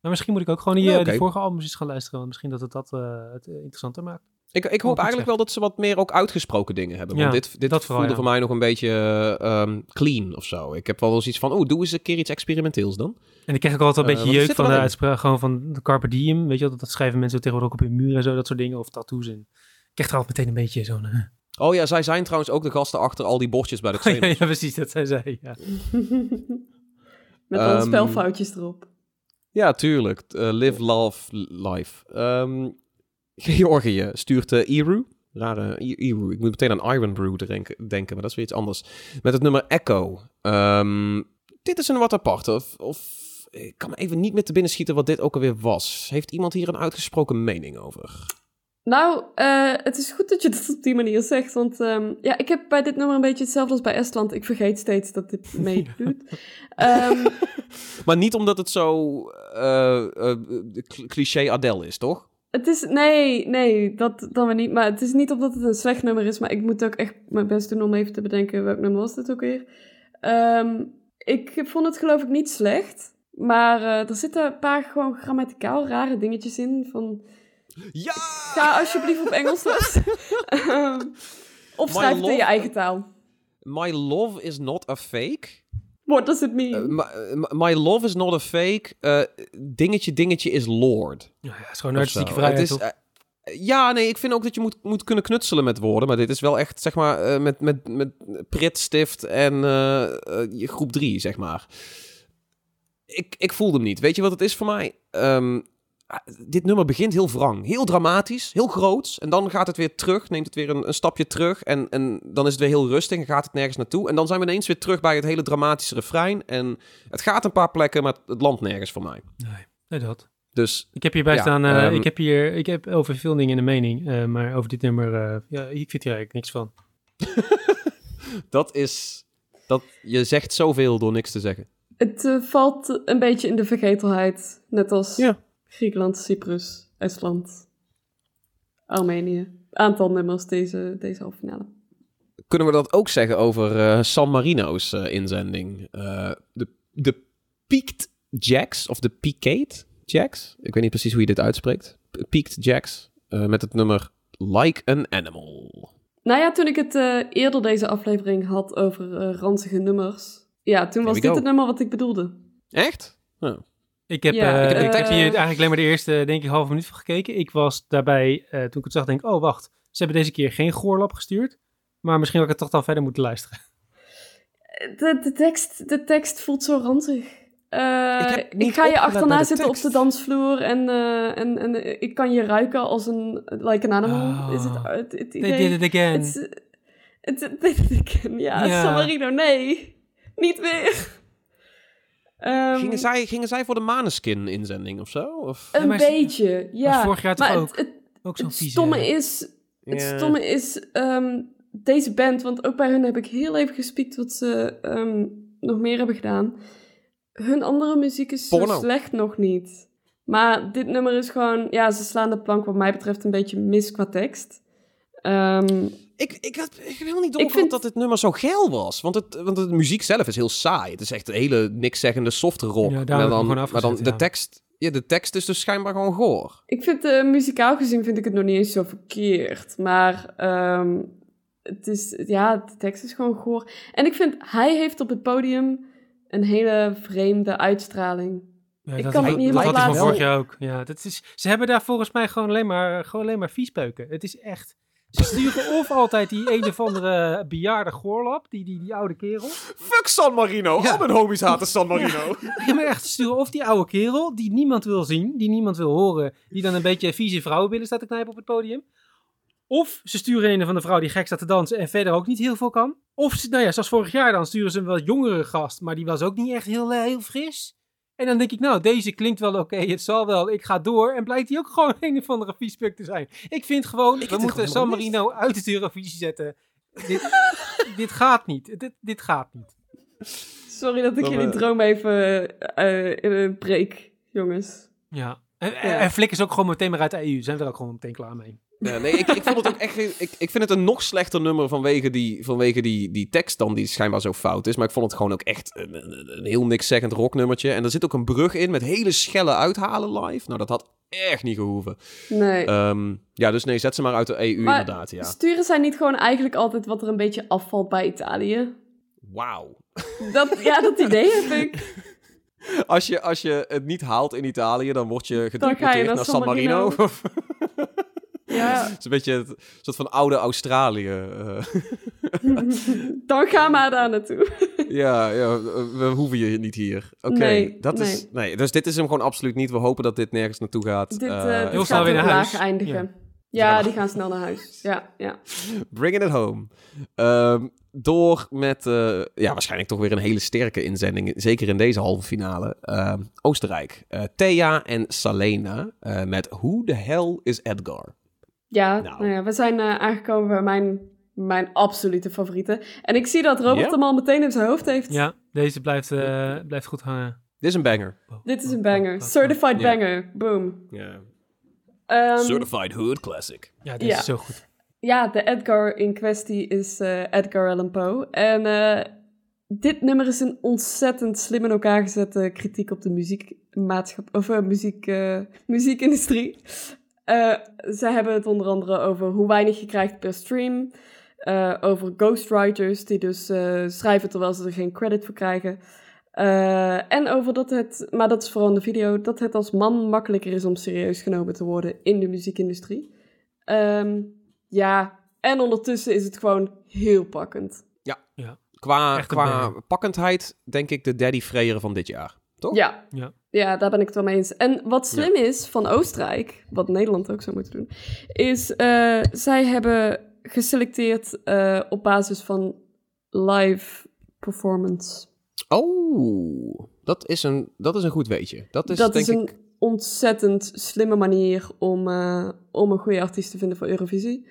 Maar misschien moet ik ook gewoon die, Ja, eh, die vorige albums eens gaan luisteren. Want misschien dat het dat eh, het interessanter maakt. Ik, ik hoop eigenlijk zeg. wel dat ze wat meer ook uitgesproken dingen hebben. Ja, want dit, dit dat vooral, voelde ja. voor mij nog een beetje eh, ehm, clean of zo. Ik heb wel eens iets van, oeh, doe eens een keer iets experimenteels dan. En ik kreeg ook altijd een beetje jeuk van de uitspraak gewoon van de Carpe Diem. Weet je wel, dat schrijven mensen tegenwoordig ook op hun muren en zo, dat soort dingen. Of tattoos. En ik kreeg er altijd meteen een beetje zo'n... Oh ja, zij zijn trouwens ook de gasten achter al die bordjes bij de ja, Xenos. ja, precies, dat zei zij. Ja. Met dan Ehm, spelfoutjes erop. Ja, tuurlijk. Eh, live, love, life. Ehm, Georgië stuurt uh, Iru. Rare Iru. Ik moet meteen aan Iron Brew denken, denken, maar dat is weer iets anders. Met het nummer Echo. Ehm, dit is een wat apart. Of, of ik kan me even niet meer te binnen schieten wat dit ook alweer was. Heeft iemand hier een uitgesproken mening over? Nou, eh, het is goed dat je dat op die manier zegt. Want ehm, ja, ik heb bij dit nummer een beetje hetzelfde als bij Estland. Ik vergeet steeds dat dit meedoet. Ehm, Maar niet omdat het zo eh, eh, cl- cliché Adele is, toch? het is, nee, nee, dat dan weer niet. Maar het is niet omdat het een slecht nummer is. Maar ik moet ook echt mijn best doen om even te bedenken welk nummer was dit ook weer. Ehm, ik vond het geloof ik niet slecht. Maar er zitten een paar gewoon grammaticaal rare dingetjes in. Van, Ja! ga alsjeblieft op Engels luisteren. Ehm, of schrijf het in je eigen taal. My love is not a fake. What does it mean? Uh, my, uh, my love is not a fake. Uh, dingetje, dingetje is Lord. Ja, het is gewoon een artistieke vrijheid, Het is, uh, ja, nee, ik vind ook dat je moet, moet kunnen knutselen met woorden. Maar dit is wel echt, zeg maar, uh, met, met, met pritstift en uh, uh, groep drie, zeg maar. ik, ik voelde hem niet. Weet je wat het is voor mij? Ehm, ah, dit nummer begint heel wrang. Heel dramatisch, heel groots. En dan gaat het weer terug, neemt het weer een, een stapje terug. En, en dan is het weer heel rustig en gaat het nergens naartoe. En dan zijn we ineens weer terug bij het hele dramatische refrein. En het gaat een paar plekken, maar het landt nergens voor mij. Nee, nee dat. Dus Ik heb hierbij Ja, staan, eh, ehm, ik heb hier, ik heb over veel dingen in de mening, eh, maar over dit nummer, eh, ja, ik vind hier eigenlijk niks van. dat is... Dat, je zegt zoveel door niks te zeggen. Het valt een beetje in de vergetelheid. Net als Ja. Griekenland, Cyprus, Estland, Armenië. Aantal nummers deze, deze halve finale. Kunnen we dat ook zeggen over eh, San Marino's eh, inzending? Eh, de, de Peaked Jacks, of de Peaked Jacks? Ik weet niet precies hoe je dit uitspreekt. Peaked Jacks, met het nummer Like an Animal. Nou ja, toen ik het eerder deze aflevering had over ranzige nummers. Ja, toen was dit go. het nummer wat ik bedoelde. Echt? Oh. Ik heb, Ja, eh, ik heb- ik heb eh, hier eigenlijk alleen maar de eerste, denk ik, halve minuut van gekeken. Ik was daarbij, eh, toen ik het zag, denk ik, oh wacht, ze hebben deze keer geen goorlap gestuurd. Maar misschien had ik het toch dan verder moeten luisteren. De, de, tekst, de tekst voelt zo ranzig. Eh, Ik ga je achterna zitten op de dansvloer en, eh, en, en eh, ik kan je ruiken als een like an animal. Oh. Is het het, het They did it again. Het is- het- het- They did it again. Ja, Ja. San Marino, nee. Niet weer. Ehm, Gingen, zij, gingen zij voor de Maneskin inzending of zo? Of? Een Ja, maar ze- beetje, ja. vorig jaar toch maar ook? Het, het, Ook zo'n het vieze... stomme is, het stomme is ehm, deze band, want ook bij hun heb ik heel even gespiekt wat ze ehm, nog meer hebben gedaan. Hun andere muziek is zo slecht nog niet. Maar dit nummer is gewoon, ja, ze slaan de plank wat mij betreft een beetje mis qua tekst. Ehm, Ik, ik, had, ik heb helemaal niet Ik doorgehad vind- dat dit nummer zo geil was. Want, het, want de muziek zelf is heel saai. Het is echt een hele nikszeggende soft rock. Ja, maar ik dan, maar dan de, tekst, ja, de tekst is dus schijnbaar gewoon goor. ik vind, eh, muzikaal gezien vind ik het nog niet eens zo verkeerd. Maar ehm, het is, ja, de tekst is gewoon goor. En ik vind, hij heeft op het podium een hele vreemde uitstraling. Ja, Ik dat kan het niet dat helemaal had hij van plaatsen. vorig jaar ook. Ja, dat is, ze hebben daar volgens mij gewoon alleen maar, gewoon alleen maar viespeuken. Het is echt... Ze sturen of altijd die een of andere bejaarde goorlap, die, die, die oude kerel. Fuck San Marino. Ja. Al mijn homies haten San Marino. Ja, maar echt, ze sturen of die oude kerel, die niemand wil zien, die niemand wil horen, die dan een beetje vieze vrouwenbillen staat te knijpen op het podium. Of ze sturen een van de vrouw die gek staat te dansen en verder ook niet heel veel kan. Of, ze, nou ja, zoals vorig jaar dan, sturen ze een wat jongere gast, maar die was ook niet echt heel, eh, heel fris. En dan denk ik, nou, deze klinkt wel oké, het zal wel, ik ga door. En blijkt die ook gewoon een of andere viespuk te zijn. Ik vind gewoon, vind we moeten gewoon San Marino uit het Eurovisie zetten. Dit, dit gaat niet. Dit, dit gaat niet. Sorry dat ik Dan, jullie eh, droom even eh, in een breek, jongens. Ja. En, en, en flikken ze ook gewoon meteen maar uit de EU. Zijn we er ook gewoon meteen klaar mee. Ja, nee, ik, ik vond het ook echt. Ik, ik vind het een nog slechter nummer vanwege, die, vanwege die, die tekst dan, die schijnbaar zo fout is. Maar ik vond het gewoon ook echt een, een, een heel niks-zeggend rocknummertje. En er zit ook een brug in met hele schelle uithalen live. Nou, dat had echt niet gehoeven. Nee. Ehm, ja, dus nee, zet ze maar uit de EU Maar inderdaad, ja. Sturen zij niet gewoon eigenlijk altijd wat er een beetje afvalt bij Italië? Wauw. Dat, ja, dat idee heb ik. Als je, als je het niet haalt in Italië, dan word je gedeporteerd naar San Marino. Marino. Ja, Het is een beetje het soort van oude Australië. eh. dan ga maar daar naartoe. ja, ja, we hoeven je niet hier. Oké, Nee, dat is... Nee, dus dit is hem gewoon absoluut niet. We hopen dat dit nergens naartoe gaat. Dit, heel dit snel gaat weer naar huis. eindigen. Ja. Ja, die gaan snel naar huis. Ja, ja. Bringing it home. Ehm, door met, eh, ja, waarschijnlijk toch weer een hele sterke inzending. Zeker in deze halve finale. Ehm, Oostenrijk. Eh, Thea en Salena eh, met Who the Hell is Edgar? Ja, Nou. nou ja, we zijn eh, aangekomen bij mijn, mijn absolute favorieten. En ik zie dat Robert Ja? hem al meteen in zijn hoofd heeft. Ja, deze blijft, eh, blijft goed hangen. Dit is een banger. Dit is een banger. Certified banger. Boom. Ja. Ehm, Certified Hood Classic. Ja, deze Ja. is zo goed. Ja, de Edgar in kwestie is eh, Edgar Allan Poe. En eh, dit nummer is een ontzettend slim in elkaar gezette kritiek op de muziekmaatschappij, of eh, muziek, eh, muziekindustrie. Eh, ze hebben het onder andere over hoe weinig je krijgt per stream. eh, over ghostwriters die dus eh, schrijven terwijl ze er geen credit voor krijgen. Eh, en over dat het, maar dat is vooral in de video, dat het als man makkelijker is om serieus genomen te worden in de muziekindustrie. Ehm, ja, en ondertussen is het gewoon heel pakkend. Qua, Echt een qua banger. pakkendheid denk ik de Daddy Freyer van dit jaar. Toch? Ja. Ja. Ja, daar ben ik het wel mee eens. En wat slim is van Oostenrijk, wat Nederland ook zou moeten doen, is eh, zij hebben geselecteerd eh, op basis van live performance. Oh, dat is een, dat is een goed weetje. Dat is dat denk is een ik... ontzettend slimme manier om, eh, om een goede artiest te vinden voor Eurovisie.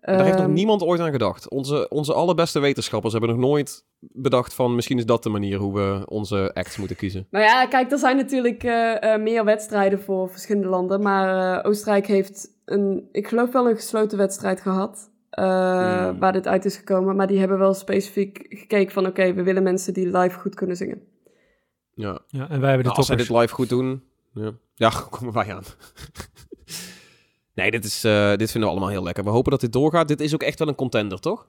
Daar heeft nog Ehm, niemand ooit aan gedacht. Onze, onze allerbeste wetenschappers hebben nog nooit bedacht van... misschien is dat de manier hoe we onze acts moeten kiezen. Nou ja, kijk, er zijn natuurlijk eh, eh, meer wedstrijden voor verschillende landen. Maar eh, Oostenrijk heeft een, ik geloof wel een gesloten wedstrijd gehad. eh, Hmm. Waar dit uit is gekomen. Maar die hebben wel specifiek gekeken van... Oké, we willen mensen die live goed kunnen zingen. Ja. Ja, en wij hebben de Nou, als zij dit live goed doen... Ja, ja komen wij aan. Nee, dit, is, eh, dit vinden we allemaal heel lekker. We hopen dat dit doorgaat. Dit is ook echt wel een contender, toch?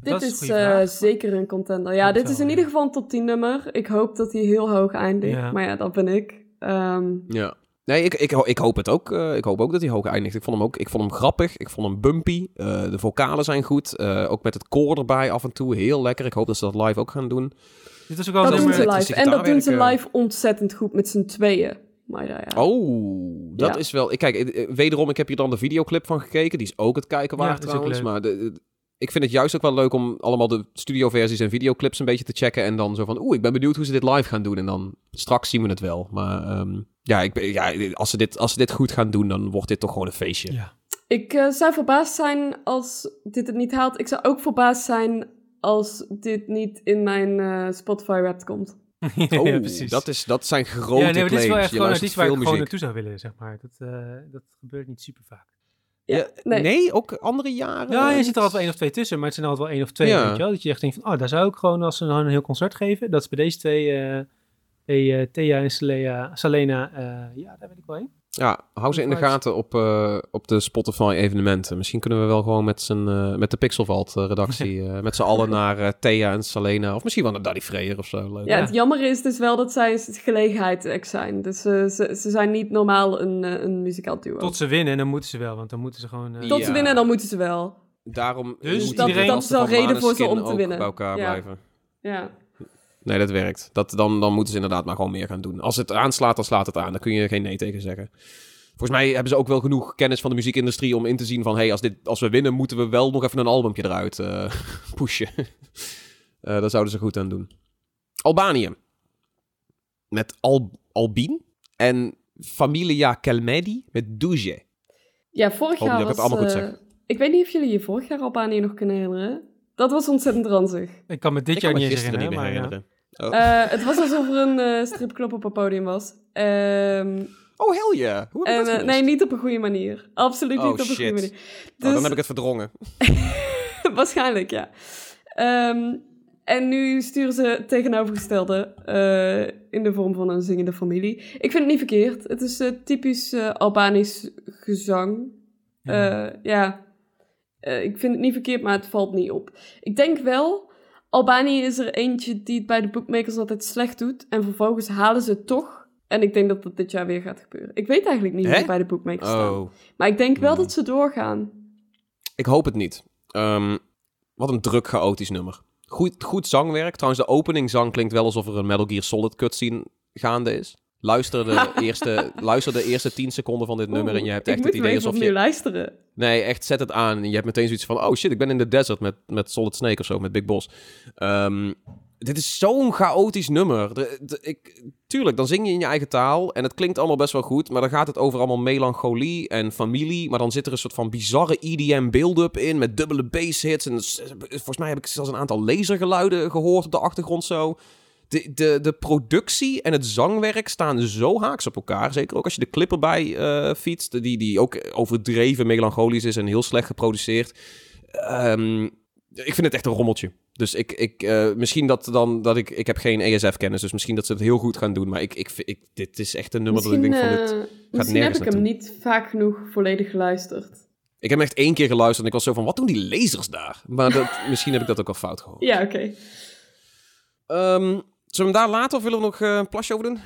Dat dit een is, eh, zeker een contender. Ja, dit is in ieder geval een top 10 nummer. Ik hoop dat hij heel hoog eindigt. Ja. Maar ja, dat ben ik. Ehm, Ja. Nee, ik, ik, ik hoop het ook. eh, ik hoop ook dat hij hoog eindigt. Ik vond hem ook ik vond hem grappig. Ik vond hem bumpy. Eh, de vocalen zijn goed. Eh, ook met het koor erbij af en toe. Heel lekker. Ik hoop dat ze dat live ook gaan doen. Dit is ook wel dat een doen ze live. En dat doen ze live ontzettend goed met z'n tweeën. Maar ja. Oh, dat Ja. is wel... Ik, kijk, eh, eh, wederom, ik heb hier dan de videoclip van gekeken. Die is ook het kijken waard trouwens. Maar de, de- ik vind het juist ook wel leuk om allemaal de studioversies en videoclips een beetje te checken. En dan zo van, oeh, ik ben benieuwd hoe ze dit live gaan doen. En dan straks zien we het wel. Maar ehm, ja, ik, ja als, ze dit, als ze dit goed gaan doen, dan wordt dit toch gewoon een feestje. Ja. Ik eh, zou verbaasd zijn als dit het niet haalt. Ik zou ook verbaasd zijn als dit niet in mijn eh, Spotify rap ja, Oh, precies. Dat, is, dat zijn grote ja, nee, maar dit is wel echt gewoon een waar ik gewoon naartoe zou willen, zeg maar. Dat, eh, dat gebeurt niet super vaak. Ja, nee. nee. ook andere jaren? Ja, je ziet er altijd wel één of twee tussen, maar het zijn altijd wel één of twee, Ja. weet je wel. Dat je echt denkt van, oh, daar zou ik gewoon, als ze nou een heel concert geven, dat is bij deze twee, eh hey, eh, Thea en Salea, Salena, eh, ja, daar wil ik wel heen. Ja, hou ze in de gaten op, eh, op de Spotify evenementen. Misschien kunnen we wel gewoon met, z'n, eh, met de Pixelvalt eh, redactie, eh, met z'n allen naar eh, Thea en Salena. Of misschien wel naar Daddy Freyer of zo. Leuk. Ja, het jammer is dus wel dat zij een gelegenheidsact zijn. Dus ze, ze zijn niet normaal een, een muzikaal duo. Tot ze winnen, en dan moeten ze wel, want dan moeten ze gewoon... eh, Tot Ja. ze winnen, dan moeten ze wel. Daarom Dus moet dat- iedereen dat als is van reden voor ze om te winnen. bij elkaar Ja. blijven. Ja. Nee, dat werkt. Dat, dan, dan moeten ze inderdaad maar gewoon meer gaan doen. Als het aanslaat, dan slaat het aan. Daar kun je geen nee tegen zeggen. Volgens mij hebben ze ook wel genoeg kennis van de muziekindustrie om in te zien van... hey, als, dit, als we winnen, moeten we wel nog even een albumpje eruit eh, pushen. Eh daar zouden ze goed aan doen. Albanië. Met Al Albin. En Familia Kelmedi met Douche. ja, vorig jaar dat ik was... het allemaal goed eh, zeg. ik weet niet of jullie je vorig jaar Albanië nog kunnen herinneren. Dat was ontzettend ranzig. Ik kan me dit Ik jaar kan me niet eens niet herinneren, meer maar ja. Oh. Eh, het was alsof er een stripclub op het podium was. Ehm, oh, hell yeah. Hoe heb en, ik dat eh, nee, niet op een goede manier. Absoluut Oh, niet op een goede manier. Oh, Dus, dan heb ik het verdrongen. Waarschijnlijk, ja. Ehm, en nu sturen ze het tegenovergestelde in de vorm van een zingende familie. Ik vind het niet verkeerd. Het is typisch Albanisch gezang. Ja. Ja, ik vind het niet verkeerd, maar het valt niet op. Ik denk wel, Albanië is er eentje die het bij de bookmakers altijd slecht doet. En vervolgens halen ze het toch. En ik denk dat dat dit jaar weer gaat gebeuren. Ik weet eigenlijk niet hoe bij de bookmakers staat. Oh. Maar ik denk wel Hmm. dat ze doorgaan. Ik hoop het niet. Ehm, wat een druk chaotisch nummer. Goed, goed zangwerk. Trouwens, de openingzang klinkt wel alsof er een Metal Gear Solid cutscene gaande is. Luister de, eerste, luister de eerste 10 seconden van dit nummer en je hebt echt het idee alsof je... luisteren. Nee, echt zet het aan en je hebt meteen zoiets van... Oh shit, ik ben in de desert met, met Solid Snake of zo, met Big Boss. Ehm, dit is zo'n chaotisch nummer. De, de- ik, tuurlijk, dan zing je in je eigen taal en het klinkt allemaal best wel goed. Maar dan gaat het over allemaal melancholie en familie. Maar dan zit er een soort van bizarre EDM build-up in met dubbele basshits. En s- volgens mij heb ik zelfs een aantal lasergeluiden gehoord op de achtergrond zo. De, de, de productie en het zangwerk staan zo haaks op elkaar. Zeker ook als je de clip erbij eh, fietst. Die, die ook overdreven melancholisch is en heel slecht geproduceerd. Ehm, ik vind het echt een rommeltje. Dus ik, ik eh, misschien dat dan dat ik, ik heb geen ESF-kennis, dus misschien dat ze het heel goed gaan doen. Maar ik, ik, ik, dit is echt een nummer dat ik denk van dit. eh, misschien heb ik hem niet vaak genoeg volledig geluisterd. Ik heb hem echt één keer geluisterd en ik was zo van, wat doen die lasers daar? Maar dat, misschien heb ik dat ook al fout gehoord. Ja, oké. Ehm, zullen we hem daar laten of willen we nog eh, een plasje over doen?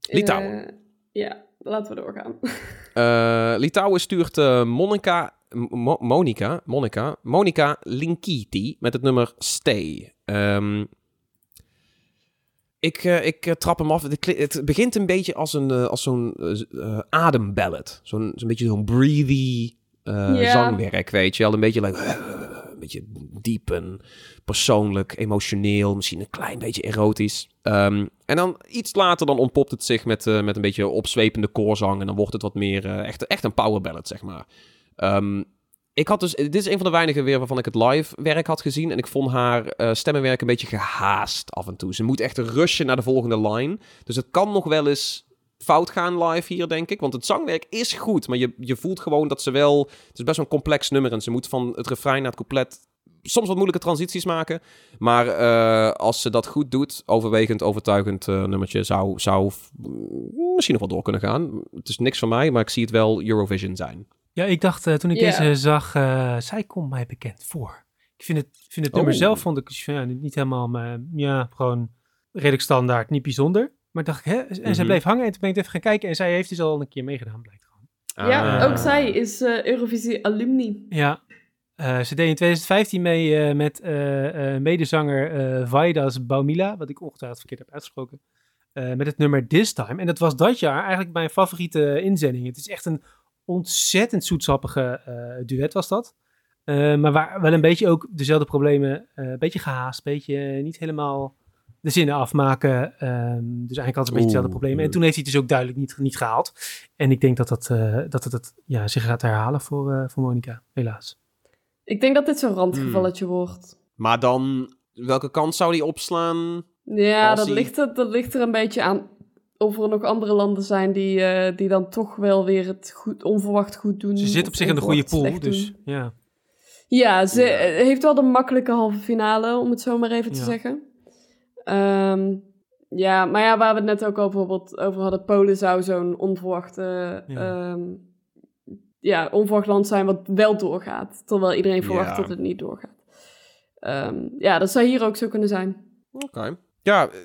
Litouwen. Eh, ja, laten we doorgaan. Eh, Litouwen stuurt Monica, Mo- Monica, Monica, Monica Linkiti met het nummer Stay. Ehm, Ik, ik trap hem af. Het, begint een beetje als, een, als zo'n ademballad. Zo'n zo'n beetje zo'n breathy zangwerk, weet je wel. Een beetje, like, beetje diep en persoonlijk, emotioneel. Misschien een klein beetje erotisch. Ehm, en dan iets later dan ontpopt het zich met, eh, met een beetje opzwepende koorzang. En dan wordt het wat meer eh, echt, echt een power ballad, zeg maar. Ehm, ik had dus, dit is een van de weinigen weer waarvan ik het live werk had gezien. En ik vond haar eh, stemmenwerk een beetje gehaast af en toe. Ze moet echt rushen naar de volgende line. Dus het kan nog wel eens fout gaan live hier, denk ik. Want het zangwerk is goed, maar je, je voelt gewoon dat ze wel... Het is best wel een complex nummer en ze moet van het refrein naar het couplet... Soms wat moeilijke transities maken. Maar eh, als ze dat goed doet, overwegend, overtuigend eh, nummertje... Zou, zou f- misschien nog wel door kunnen gaan. Het is niks van mij, maar ik zie het wel Eurovision zijn. Ja, ik dacht eh, toen ik deze zag, eh, zij komt mij bekend voor. Ik vind het, vind het nummer Oh. zelf vond ik ja, niet helemaal, maar, ja, gewoon redelijk standaard, niet bijzonder. Maar dacht ik, hè? En zij Mhm. bleef hangen en toen ben ik even gaan kijken en zij heeft dus al een keer meegedaan, blijkt gewoon. Ja, Ah. ook zij is eh, Eurovisie alumni. Ja, eh, ze deed in 2015 mee eh, met eh, eh, medezanger eh Vaidas Baumila, wat ik ongetwijfeld verkeerd heb uitgesproken, eh, met het nummer This Time. En dat was dat jaar eigenlijk mijn favoriete inzending. Het is echt een ontzettend zoetsappige eh, duet was dat. Eh, maar waar wel een beetje ook dezelfde problemen, eh, een beetje gehaast, een beetje niet helemaal de zinnen afmaken. Ehm, dus eigenlijk had ze een beetje dezelfde problemen. En toen heeft hij het dus ook duidelijk niet, niet gehaald. En ik denk dat, dat, eh, dat het het ja, zich gaat herhalen voor, eh, voor Monica, helaas. Ik denk dat dit zo'n randgevalletje wordt. Maar dan, welke kant zou die opslaan? Ja, dat hij- ligt, er, dat ligt er een beetje aan of er nog andere landen zijn die, eh, die dan toch wel weer het goed, onverwacht goed doen. Ze zit op zich in de goede pool, dus doen. ja. Ja, ze Ja. heeft wel de makkelijke halve finale, om het zo maar even te Ja. zeggen. Ehm, ja, maar ja, waar we het net ook al bijvoorbeeld over hadden, Polen zou zo'n onverwachte, Ja. ja. ja, onverwacht land zijn wat wel doorgaat, terwijl iedereen verwacht Ja. dat het niet doorgaat. Ehm, ja, dat zou hier ook zo kunnen zijn. Oké. Ja, eh,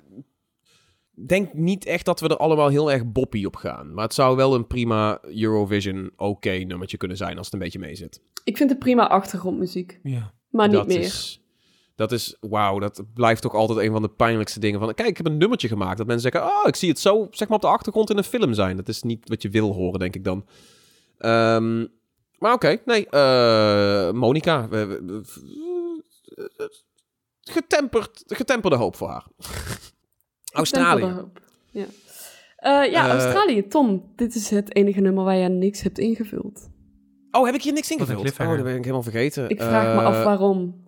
denk niet echt dat we er allemaal heel erg boppie op gaan. Maar het zou wel een prima Eurovision oké nummertje kunnen zijn als het een beetje mee zit. Ik vind het prima achtergrondmuziek, ja. maar niet dat meer. Is, dat is, wauw, dat blijft toch altijd een van de pijnlijkste dingen van... Kijk, ik heb een nummertje gemaakt. Dat mensen zeggen, oh, ik zie het zo, zeg maar op de achtergrond in een film zijn. Dat is niet wat je wil horen, denk ik dan. Ehm, maar oké, nee, eh Monica. we- we- we- getemperd, getemperde hoop voor haar. Australië. Hoop. Ja, Eh, ja Eh, Australië. Tom, dit is het enige nummer waar je niks hebt ingevuld. Oh, heb ik hier niks ingevuld? Oh, dat ben ik helemaal vergeten. Ik vraag me Eh, af waarom.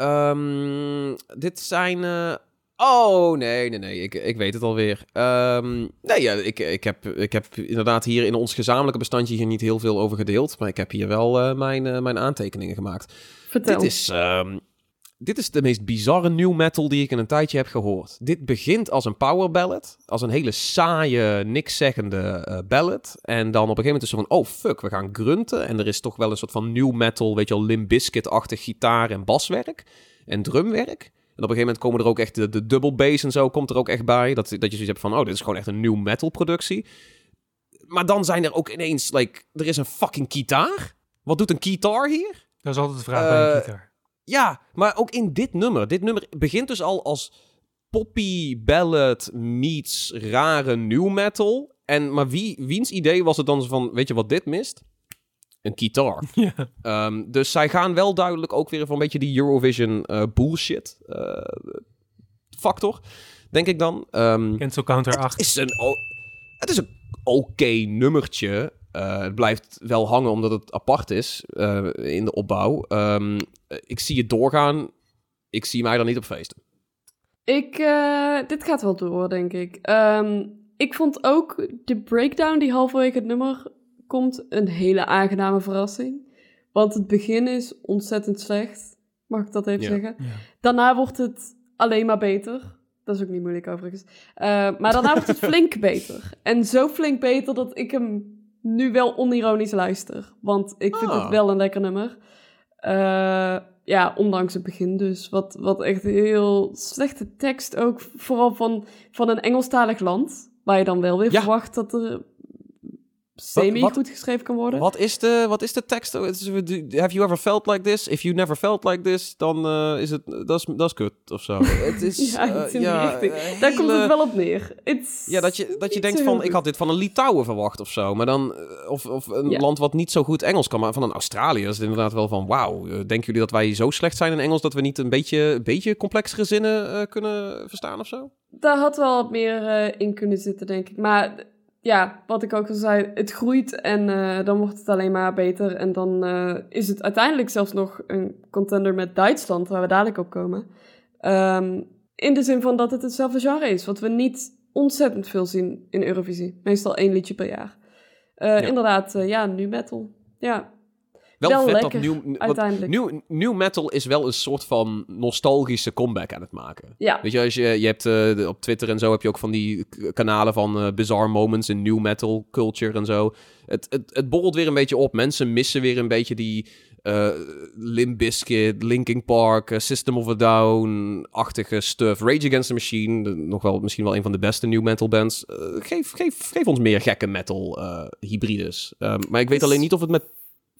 Ehm, dit zijn. eh, Oh, nee, nee, nee. Ik, ik weet het alweer. Ehm, nee, ja, ik, ik, heb, ik heb inderdaad hier in ons gezamenlijke bestandje hier niet heel veel over gedeeld. Maar ik heb hier wel eh, mijn, eh, mijn aantekeningen gemaakt. Vertel. Dit is, ehm, dit is de meest bizarre new metal die ik in een tijdje heb gehoord. Dit begint als een power ballad. Als een hele saaie, niks zeggende eh, ballad. En dan op een gegeven moment is het van, oh fuck, we gaan grunten. En er is toch wel een soort van new metal, weet je wel, Limp Bizkit-achtig gitaar- en baswerk. En drumwerk. En op een gegeven moment komen er ook echt de, de double bass en zo komt er ook echt bij. Dat, dat je zoiets hebt van, oh, dit is gewoon echt een new metal productie. Maar dan zijn er ook ineens, like, er is een fucking gitaar. Wat doet een gitaar hier? Dat is altijd de vraag bij een Eh, gitaar. Ja, maar ook in dit nummer. Dit nummer begint dus al als poppy ballad meets rare new metal. En, maar wie, wiens idee was het dan van, weet je wat dit mist? Een gitaar. Ja. Ehm, dus zij gaan wel duidelijk ook weer van een beetje die Eurovision eh, bullshit eh, factor, denk ik dan. Ehm, Cancel Counter het 8. is een, het is een oké nummertje. Eh, het blijft wel hangen omdat het apart is eh, in de opbouw. Ehm, eh, ik zie het doorgaan. Ik zie mij dan niet op feesten. Ik, eh, dit gaat wel door, denk ik. Ehm, ik vond ook de breakdown die halverwege het nummer komt een hele aangename verrassing. Want het begin is ontzettend slecht. Mag ik dat even Ja. zeggen? Ja. Daarna wordt het alleen maar beter. Dat is ook niet moeilijk overigens. Eh, maar daarna wordt het flink beter. En zo flink beter dat ik hem nu wel onironisch luister. Want ik vind Ah. het wel een lekker nummer. Eh, ja, ondanks het begin dus. Wat, wat echt heel slechte tekst ook. Vooral van, van een Engelstalig land. Waar je dan wel weer Ja. verwacht dat er semi-goed geschreven kan worden. Wat is de, wat is de tekst? Het is- Have you ever felt like this? If you never felt like this, dan eh, is het, dat is, dat is kut of zo. Het is, Ja, ja, richting. eh, Daar komt het wel op neer. It's Ja, dat je, dat je denkt van, ik had dit van een Litouwen verwacht of zo. Maar dan, eh, of, of een Ja. land wat niet zo goed Engels kan. Maar van een Australiër is het inderdaad wel van, wauw. denken jullie dat wij zo slecht zijn in Engels dat we niet een beetje, een beetje complexere zinnen kunnen verstaan of zo? Daar had wel wat meer in kunnen zitten, denk ik. Maar ja, wat ik ook al zei, het groeit en eh, dan wordt het alleen maar beter. En dan eh, is het uiteindelijk zelfs nog een contender met Duitsland, waar we dadelijk op komen. Ehm, in de zin van dat het hetzelfde genre is, wat we niet ontzettend veel zien in Eurovisie. Meestal één liedje per jaar. Eh, Inderdaad, ja, nu metal. Ja, Wel, Wel vet lekker, dat new, uiteindelijk. new, new metal is wel een soort van nostalgische comeback aan het maken. ja. Weet je, als je, je hebt eh, op Twitter en zo heb je ook van die kanalen van eh, bizarre moments in new metal culture en zo. Het, het, het borrelt weer een beetje op. Mensen missen weer een beetje die eh Limp Bizkit, Linkin Park, System of a Down-achtige stuff. Rage Against the Machine, de- nog wel misschien wel een van de beste new metal bands. Geef, geef, geef ons meer gekke metal hybrides. Eh, maar ik weet alleen niet of het met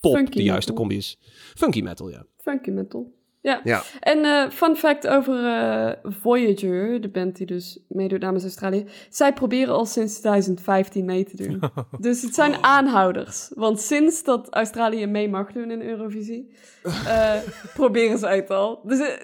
pop funky de juiste metal. combi is. Funky metal, ja. Funky metal. Ja. Ja. En eh, fun fact over eh, Voyager, de band die dus meedoet namens Australië. Zij proberen al sinds 2015 mee te doen. dus het zijn aanhouders. Want sinds dat Australië mee mag doen in Eurovisie, eh, proberen ze het al. Dus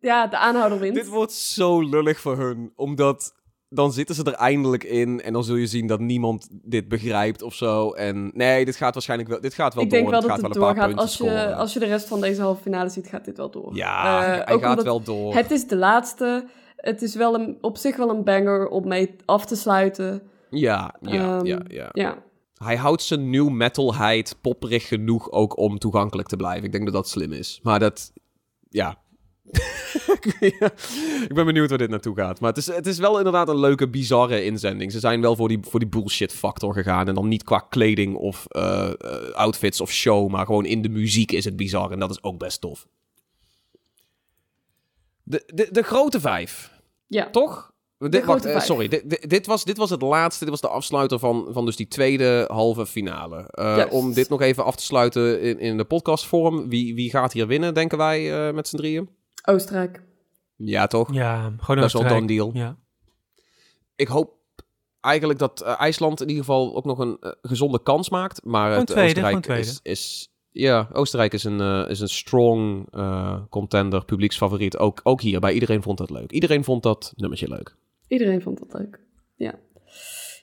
ja, de aanhouder wint. Dit wordt zo lullig voor hun, omdat dan zitten ze er eindelijk in en dan zul je zien dat niemand dit begrijpt of zo. En nee, dit gaat waarschijnlijk wel, dit gaat wel ik door. denk wel en dat gaat het doorgaat. Als je, scoren. als je de rest van deze halve finale ziet, gaat dit wel door. Ja, Eh, hij ook gaat wel door. Het is de laatste. Het is wel een, op zich wel een banger om mee af te sluiten. Ja, ja, Ehm, ja, ja. Ja, Hij houdt zijn new metalheid popperig genoeg ook om toegankelijk te blijven. Ik denk dat dat slim is. Maar dat, ja. ik ben benieuwd waar dit naartoe gaat. Maar het is, het is wel inderdaad een leuke, bizarre inzending. Ze zijn wel voor die, voor die bullshit factor gegaan. En dan niet qua kleding of eh, eh, outfits of show. Maar gewoon in de muziek is het bizar. En dat is ook best tof. De, de, de grote vijf. ja. Toch? Dit, wacht, eh, sorry. Dit, dit, was, dit was het laatste. Dit was de afsluiter van, van dus die tweede halve finale. Om dit nog even af te sluiten in, in de podcastvorm. Wie, wie gaat hier winnen, denken wij met z'n drieën? Oostenrijk. Ja, toch? Ja, gewoon Dat is wel Oostenrijk. done deal. Ja. Ik hoop eigenlijk dat eh, IJsland in ieder geval ook nog een eh, gezonde kans maakt. Maar het tweede, Oostenrijk is, is... Ja, Oostenrijk is een, eh, is een strong eh, contender, publieksfavoriet. Ook, ook hier, bij iedereen vond dat leuk. Iedereen vond dat nummertje leuk. Iedereen vond dat leuk. Ja.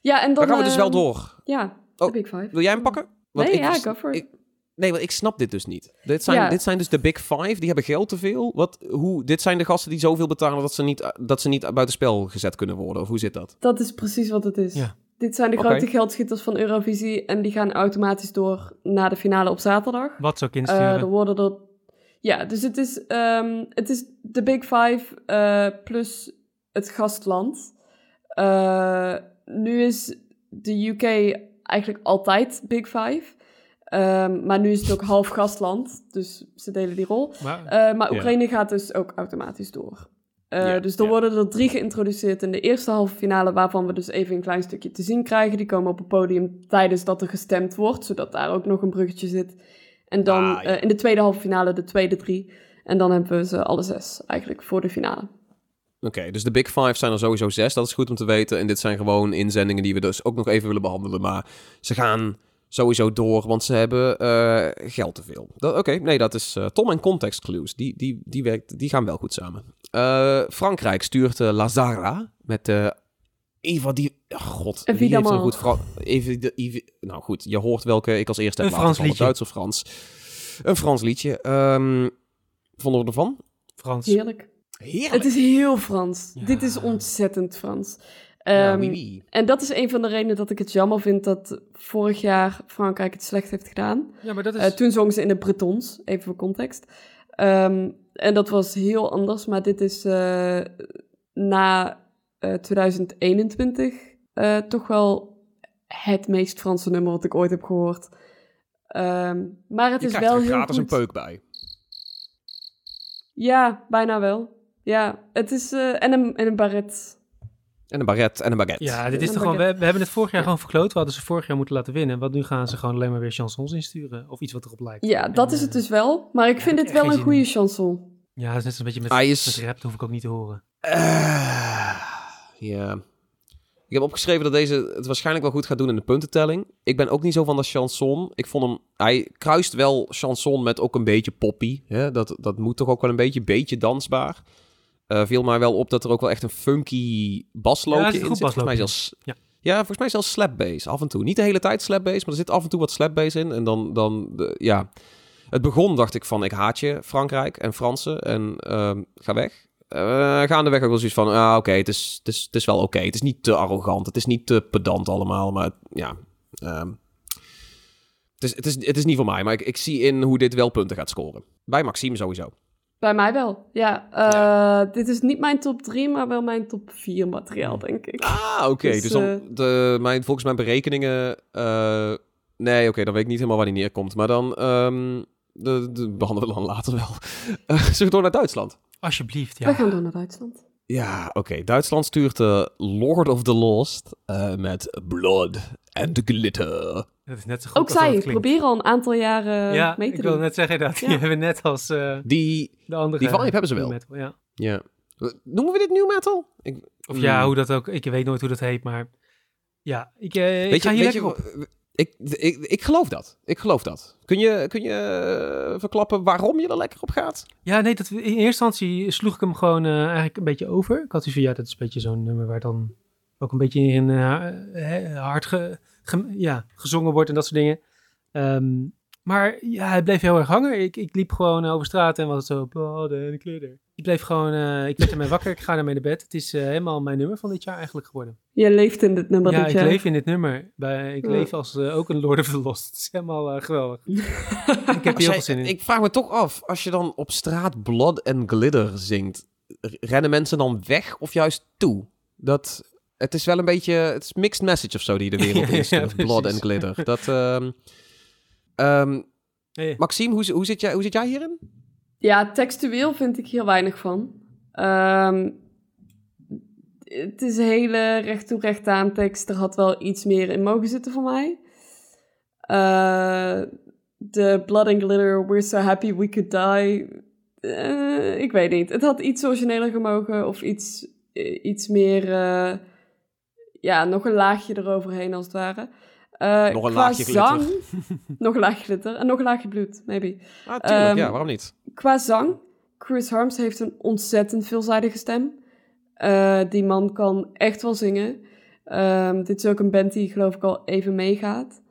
Ja, en dan... Dan gaan we dus wel ehm, door. Ja, Oh, Big Five. Wil jij hem pakken? Want nee, ik ja, was- go for it. ik- Nee, want ik snap dit dus niet. Dit zijn, Ja. dit zijn dus de Big Five, die hebben geld te veel. Wat, hoe, dit zijn de gasten die zoveel betalen dat ze niet, dat ze niet buitenspel gezet kunnen worden. Of hoe zit dat? Dat is precies wat het is. Ja. Dit zijn de grote geldschieters van Eurovisie en die gaan automatisch door naar de finale op zaterdag. Wat ook Eh insturen. er worden er... Ja, dus het is, ehm, het is de Big Five eh, plus het gastland. Eh, nu is de UK eigenlijk altijd Big Five. Ehm, maar nu is het ook half gastland, dus ze delen die rol. maar, Eh, maar Ja. Oekraïne gaat dus ook automatisch door. Eh, Ja, dus er ja. worden er drie geïntroduceerd in de eerste halve finale, waarvan we dus even een klein stukje te zien krijgen. Die komen op het podium tijdens dat er gestemd wordt, zodat daar ook nog een bruggetje zit. En dan Ah, ja. eh, in de tweede halve finale de tweede drie. En dan hebben we ze alle zes eigenlijk voor de finale. Oké, dus de Big Five zijn er sowieso zes. Dat is goed om te weten. En dit zijn gewoon inzendingen die we dus ook nog even willen behandelen. Maar ze gaan sowieso door, want ze hebben eh, geld te veel. Dat- Oké, nee, dat is eh, Tom en context clues. Die, die, die, werkt, die gaan wel goed samen. Eh, Frankrijk stuurt Lazara met eh Eva die... oh, God, wie heeft zo'n goed Fra Eva, de- Eva- Nou goed, je hoort welke ik als eerste heb Een Frans liedje. Duits of Frans. Een Frans liedje. Ehm, vonden we ervan? Frans. Heerlijk. Heerlijk. Het is heel Frans. Ja. Dit is ontzettend Frans. Ja, Ehm, oui, oui. En dat is een van de redenen dat ik het jammer vind dat vorig jaar Frankrijk het slecht heeft gedaan. Ja, maar dat is... Eh, toen zongen ze in de Bretons, even voor context. Ehm, en dat was heel anders, maar dit is eh, na eh, 2021 eh, toch wel het meest Franse nummer wat ik ooit heb gehoord. Ehm, maar het Je is wel er heel gratis goed. een peuk bij. Ja, bijna wel. Ja, het is... eh, en, een, en een baret. En een baret en een baguette. Ja, dit is toch gewoon, we, baguette. we hebben het vorig jaar gewoon verkloot. We hadden ze vorig jaar moeten laten winnen. Want nu gaan ze gewoon alleen maar weer chansons insturen. Of iets wat erop lijkt. Ja, dat En, is het eh, dus wel. Maar ik vind ik wel een goede chanson. Ja, dat is net een beetje met, Hij is- met rap. Dat hoef ik ook niet te horen. Eh, ja. Ik heb opgeschreven dat deze het waarschijnlijk wel goed gaat doen in de puntentelling. Ik ben ook niet zo van dat chanson. Ik vond hem... Hij kruist wel chanson met ook een beetje poppy. Hè? Dat, dat moet toch ook wel een beetje, beetje dansbaar. Eh viel mij wel op dat er ook wel echt een funky basloopje Ja, in zit. Volgens mij zelfs... Ja. Ja, volgens mij zelfs slap bass af en toe. Niet de hele tijd slap bass, maar er zit af en toe wat slap bass in. En dan, dan de, ja... Het begon, dacht ik, van ik haat je, Frankrijk en Fransen. En ehm, ga weg. Eh gaandeweg ook wel zoiets van, ah, oké, het, is, het, is, het is wel oké. Het is niet te arrogant, het is niet te pedant allemaal, maar ja... ehm, het, is, het, is, het is niet voor mij, maar ik, ik zie in hoe dit wel punten gaat scoren. Bij Maxime sowieso. Bij mij wel. Ja, eh, dit is niet mijn top 3, maar wel mijn top 4 materiaal, denk ik. Ah, oké. Dus, Dus, eh, de, mijn, volgens mijn berekeningen... eh, nee, oké, dan weet ik niet helemaal waar die neerkomt. Maar dan... ehm, de, de behandelen we dan later wel. Eh, zullen we door naar Duitsland? Alsjeblieft, We ja. gaan door naar Duitsland. Ja, oké. Duitsland stuurt de Lord of the Lost eh, met Blood and Glitter. Dat is net zo goed Ook zij proberen al een aantal jaren Ja, mee ik te wilde doen. net zeggen dat. Die Ja. hebben net als eh, Die, de andere... die vibe hebben ze wel. metal, ja. ja. Noemen we dit new metal? Ik, Of ja, Hmm. hoe dat ook... Ik weet nooit hoe dat heet, maar... Ja, ik, ik Weet ga je, hier weet lekker je, op. ik, ik, ik geloof dat. Ik geloof dat. Kun je, kun je eh, verklappen waarom je er lekker op gaat? Ja, nee, dat, in eerste instantie sloeg ik hem gewoon eigenlijk een beetje over. Ik had zoiets van, ja, dat is een beetje zo'n nummer waar dan ook een beetje in hard ge- ja, gezongen wordt en dat soort dingen. Ehm, maar ja, het bleef heel erg hangen. Ik, ik liep gewoon over straat en was het zo, blood en glitter. Ik bleef gewoon, eh, ik werd ermee wakker, ik ga ermee naar bed. Het is eh, helemaal mijn nummer van dit jaar eigenlijk geworden. Je leeft in dit nummer ja, dit ik jaar. leef in dit nummer. Bij, ik Ja. leef als eh, ook een Lord of the Lost. Het is helemaal eh, geweldig. ik heb hier heel veel zin in. Ik vraag me toch af, als je dan op straat Blood and Glitter zingt, rennen mensen dan weg of juist toe? Dat, het is wel een beetje, het is mixed message of zo die de wereld Ja, is. ja, Blood and Glitter. Dat, ehm, ehm, Hey. Maxime, hoe, hoe, zit jij, hoe zit jij hierin? Ja, textueel vind ik hier weinig van. Ehm, het is een hele recht toe recht aan tekst. Er had wel iets meer in mogen zitten voor mij. Eh, De Blood and Glitter, We're So Happy We Could Die. Eh, ik weet niet. Het had iets origineler gemogen of iets, eh, iets meer... ja, nog een laagje eroverheen als het ware. Eh, Nog een qua laagje glitter. zang, nog een laagje glitter en nog een laagje bloed, maybe. Ah, tuurlijk, Ehm, ja, waarom niet? Qua zang, Chris Harms heeft een ontzettend veelzijdige stem. Eh, die man kan echt wel zingen. Ehm, dit is ook een band die geloof ik al even meegaat.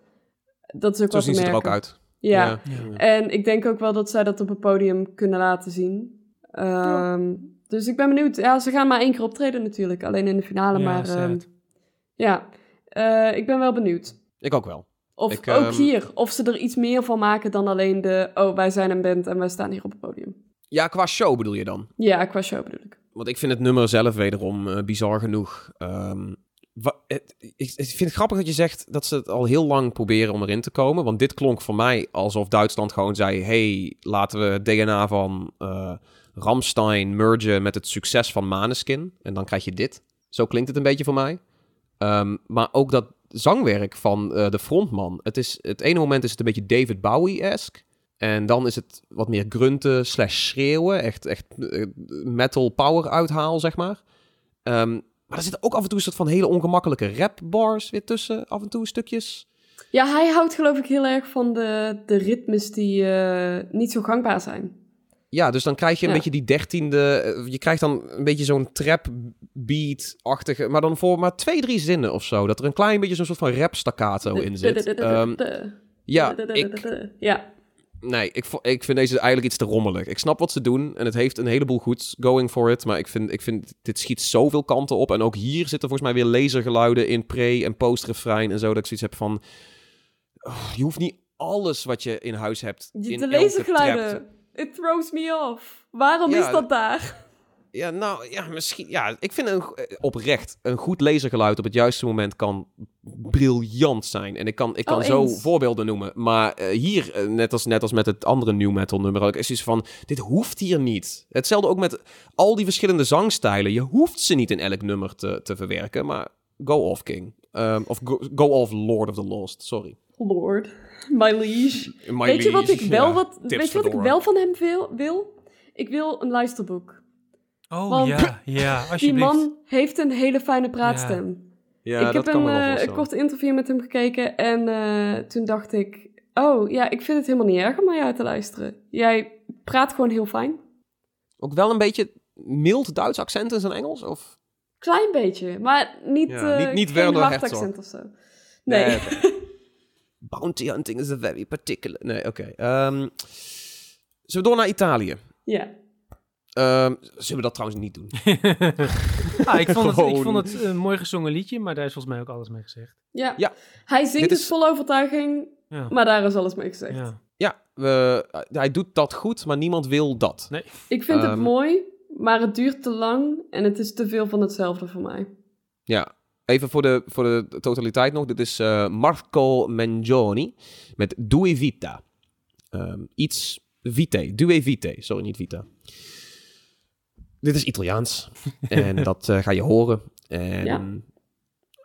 Dat is ook Zo zien ze er ook merken. uit. Ja. Ja. en ik denk ook wel dat zij dat op het podium kunnen laten zien. Ehm, Dus ik ben benieuwd. Ja, ze gaan maar één keer optreden natuurlijk, alleen in de finale. Ja, maar sad. Ja, Eh, ik ben wel benieuwd. Ik ook wel. Of Ik, ook ehm, hier, of ze er iets meer van maken dan alleen de... Oh, wij zijn een band en wij staan hier op het podium. Ja, qua show bedoel je dan? Ja, qua show bedoel ik. Want ik vind het nummer zelf wederom eh, bizar genoeg. Ehm, het- ik, ik vind het grappig dat je zegt dat ze het al heel lang proberen om erin te komen. Want dit klonk voor mij alsof Duitsland gewoon zei... hey, laten we het DNA van eh Ramstein mergen met het succes van Maneskin. En dan krijg je dit. Zo klinkt het een beetje voor mij. Ehm, maar ook dat zangwerk van eh, de frontman. Het, is, het ene moment is het een beetje David Bowie-esque. En dan is het wat meer grunten slash schreeuwen. Echt, echt eh, metal power uithaal, zeg maar. Ehm, maar er zitten ook af en toe een soort van hele ongemakkelijke rap bars weer tussen. Af en toe stukjes. Ja, hij houdt geloof ik heel erg van de, de ritmes die eh, niet zo gangbaar zijn. Ja, dus dan krijg je een Ja. beetje die dertiende... eh, Je krijgt dan een beetje zo'n trap beat-achtige... Maar dan voor maar twee, drie zinnen of zo. Dat er een klein beetje zo'n soort van rap staccato in zit. Ehm, ja, ik, Ja, Nee, ik, ik vind deze eigenlijk iets te rommelig. Ik snap wat ze doen en het heeft een heleboel goeds going for it. Maar ik vind, ik vind dit schiet zoveel kanten op. En ook hier zitten volgens mij weer lasergeluiden in pre- en post-refrein en zo. Dat ik zoiets heb van... oh, je hoeft niet alles wat je in huis hebt de in lasergeluiden. It throws me off. Waarom Ja, is dat daar? Ja, nou, ja, misschien... Ja, ik vind een, eh, oprecht een goed lasergeluid op het juiste moment kan briljant zijn. En ik kan, ik kan Oh, zo voorbeelden noemen. Maar eh, hier, eh, net, als, net als met het andere new metal nummer, ook, is iets van, dit hoeft hier niet. Hetzelfde ook met al die verschillende zangstijlen. Je hoeft ze niet in elk nummer te, te verwerken, maar go off King. Ehm, of go, go off Lord of the Lost, sorry. Lord, my liege. My weet je wat ik wel, ja, wat, weet je wat ik wel van hem wil, wil? Ik wil een luisterboek. Oh Want ja, ja, Die alsjeblieft. man heeft een hele fijne praatstem. Ja, ik dat heb kan een, me wel eh, een kort interview met hem gekeken en eh, toen dacht ik... Oh, ja, ik vind het helemaal niet erg om naar jou te luisteren. Jij praat gewoon heel fijn. Ook wel een beetje mild Duits accent in zijn Engels? Of? Klein beetje, maar niet, Ja, eh, niet- niet hard Herzog. accent of zo. Nee. Nee. Bounty hunting is a very particular... Nee, oké. Ehm, zullen we door naar Italië? ja. Ehm, zullen we dat trouwens niet doen? ah, ik, vond het, ik vond het een mooi gezongen liedje, maar daar is volgens mij ook alles mee gezegd. Ja. Ja. Hij zingt dus is- vol overtuiging, Ja. maar daar is alles mee gezegd. ja. Ja, we, hij doet dat goed, maar niemand wil dat. Ik vind het Ehm. mooi, maar het duurt te lang en het is te veel van hetzelfde voor mij. Ja, even voor de, voor de totaliteit nog. Dit is eh, Marco Mangioni met Due Vita. Ehm, iets vitae. Due vitae. Sorry, niet vita. Dit is Italiaans. en dat eh, ga je horen. En Ja.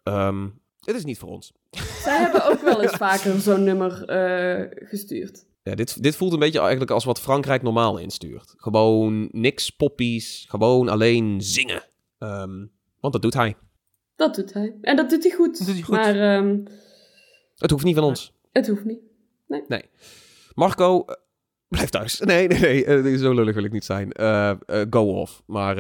ehm, dit is niet voor ons. Zij hebben ook wel eens vaker zo'n nummer eh, gestuurd. Ja, dit, dit voelt een beetje eigenlijk als wat Frankrijk normaal instuurt. Gewoon niks poppies, gewoon alleen zingen. Ehm, want dat doet hij. Dat doet hij. En dat doet hij goed. Dat doet hij goed. Maar ehm, Het hoeft niet van ons. het hoeft niet. Marco, eh, blijf thuis. Nee, nee, nee. eh, zo lullig wil ik niet zijn. Eh, go off. Maar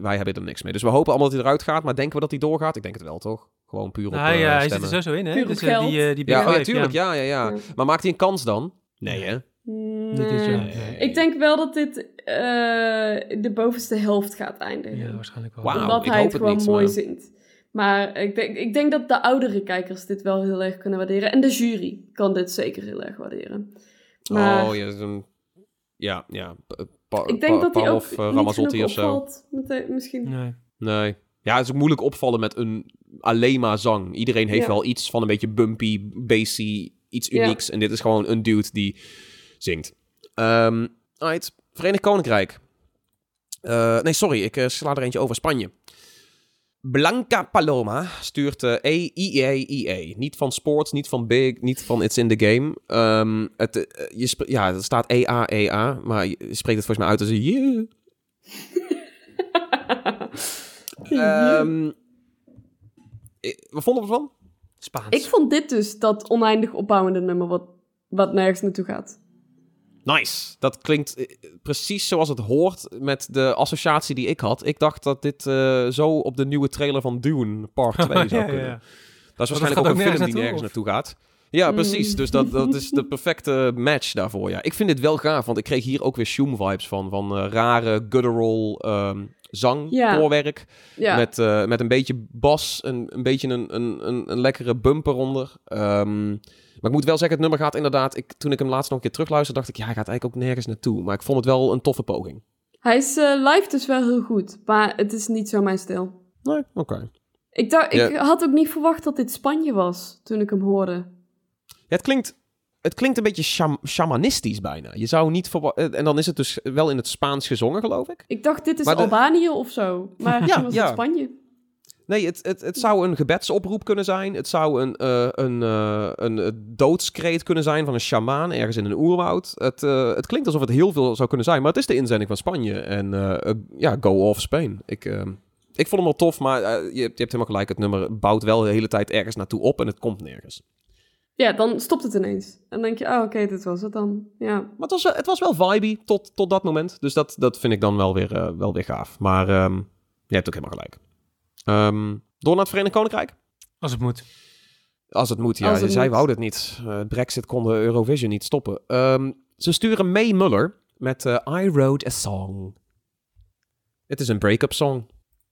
wij hebben er niks mee. Dus we hopen allemaal dat hij eruit gaat. Maar denken we dat hij doorgaat? Ik denk het wel, toch? Gewoon puur op Nou, ja, hij zit er sowieso in, hè? Puur op Dus, geld. die, die Ja, oh, ja, tuurlijk. Ja, ja, ja. Ja. Maar maakt hij een kans dan? Nee, hè? Dit is, ja, Nee. nee. Ik denk wel dat dit eh, de bovenste helft gaat eindigen. Ja, waarschijnlijk wel. Wauw. omdat ik hij hoop het het gewoon niet, mooi maar- zingt. Maar ik denk, ik denk dat de oudere kijkers dit wel heel erg kunnen waarderen. En de jury kan dit zeker heel erg waarderen. Maar Oh, ja. zo'n- Ja, ja. Pa- ik denk dat hij ook Pavlov, eh, Ramazzotti genoeg of zo. opvalt. Met de- misschien. Nee. Nee. Ja, het is ook moeilijk opvallen met een alleen maar zang. Iedereen heeft Ja. wel iets van een beetje bumpy, bassy, iets Ja. unieks. En dit is gewoon een dude die zingt. Alright. Verenigd Koninkrijk. Eh, nee, sorry, ik eh, sla er eentje over. Spanje. Blanca Paloma stuurt eh EIA. Niet van Sports, niet van Big, niet van It's in the Game. Ehm, het, eh, je ja, er staat EA-EA, maar je spreekt het volgens mij uit als yeah. Ehm, eh, wat vonden we ervan? Spaans. Ik vond dit dus dat oneindig opbouwende nummer wat, wat nergens naartoe gaat. Nice. Dat klinkt eh, precies zoals het hoort met de associatie die ik had. Ik dacht dat dit eh, zo op de nieuwe trailer van Dune Part 2 zou Ja, ja, kunnen. ja. Dat is waarschijnlijk ook ook een film nergens die naartoe, nergens naartoe gaat. Ja, Mm. precies. Dus dat, dat is de perfecte match daarvoor. Ja. Ik vind dit wel gaaf, want ik kreeg hier ook weer Shoom-vibes van. Van eh, rare guttural ehm, zang, Ja. koorwerk. Ja, Met, eh, met een beetje bas, en een beetje een, een, een, een lekkere bumper onder. Ehm, maar ik moet wel zeggen, het nummer gaat inderdaad... Ik, toen ik hem laatst nog een keer terugluisterde, dacht ik... Ja, hij gaat eigenlijk ook nergens naartoe. Maar ik vond het wel een toffe poging. hij is eh, live dus wel heel goed, maar het is niet zo mijn stijl. Nee, oké. Ik, dacht, ik had ook niet verwacht dat dit Spanje was toen ik hem hoorde. Ja, het klinkt... Het klinkt een beetje sham- shamanistisch bijna. Je zou niet eh, En dan is het dus wel in het Spaans gezongen, geloof ik. Ik dacht, dit is de- Albanië of zo. Maar Ja, was ja. het Spanje. Nee, het, het, het zou een gebedsoproep kunnen zijn. Het zou een, eh, een, eh, een doodskreet kunnen zijn van een sjamaan ergens in een oerwoud. Het, het klinkt alsof het heel veel zou kunnen zijn, maar het is de inzending van Spanje. En ja, go off Spain. Ik, ik vond hem wel tof, maar je, je hebt helemaal gelijk. Het nummer bouwt wel de hele tijd ergens naartoe op en het komt nergens. Ja, dan stopt het ineens. En dan denk je, oh oké, dit was het dan. Ja. Maar het was, wel- het was wel vibey tot, tot dat moment. Dus dat, dat vind ik dan wel weer, eh, wel weer gaaf. Maar ehm, je hebt ook helemaal gelijk. Ehm, door naar het Verenigd Koninkrijk. Als het moet. Als het moet, ja. Het Zij wouden het niet. Eh, Brexit kon de Eurovision niet stoppen. Ehm, ze sturen May Muller met eh, I Wrote a Song. Het is een break-up song.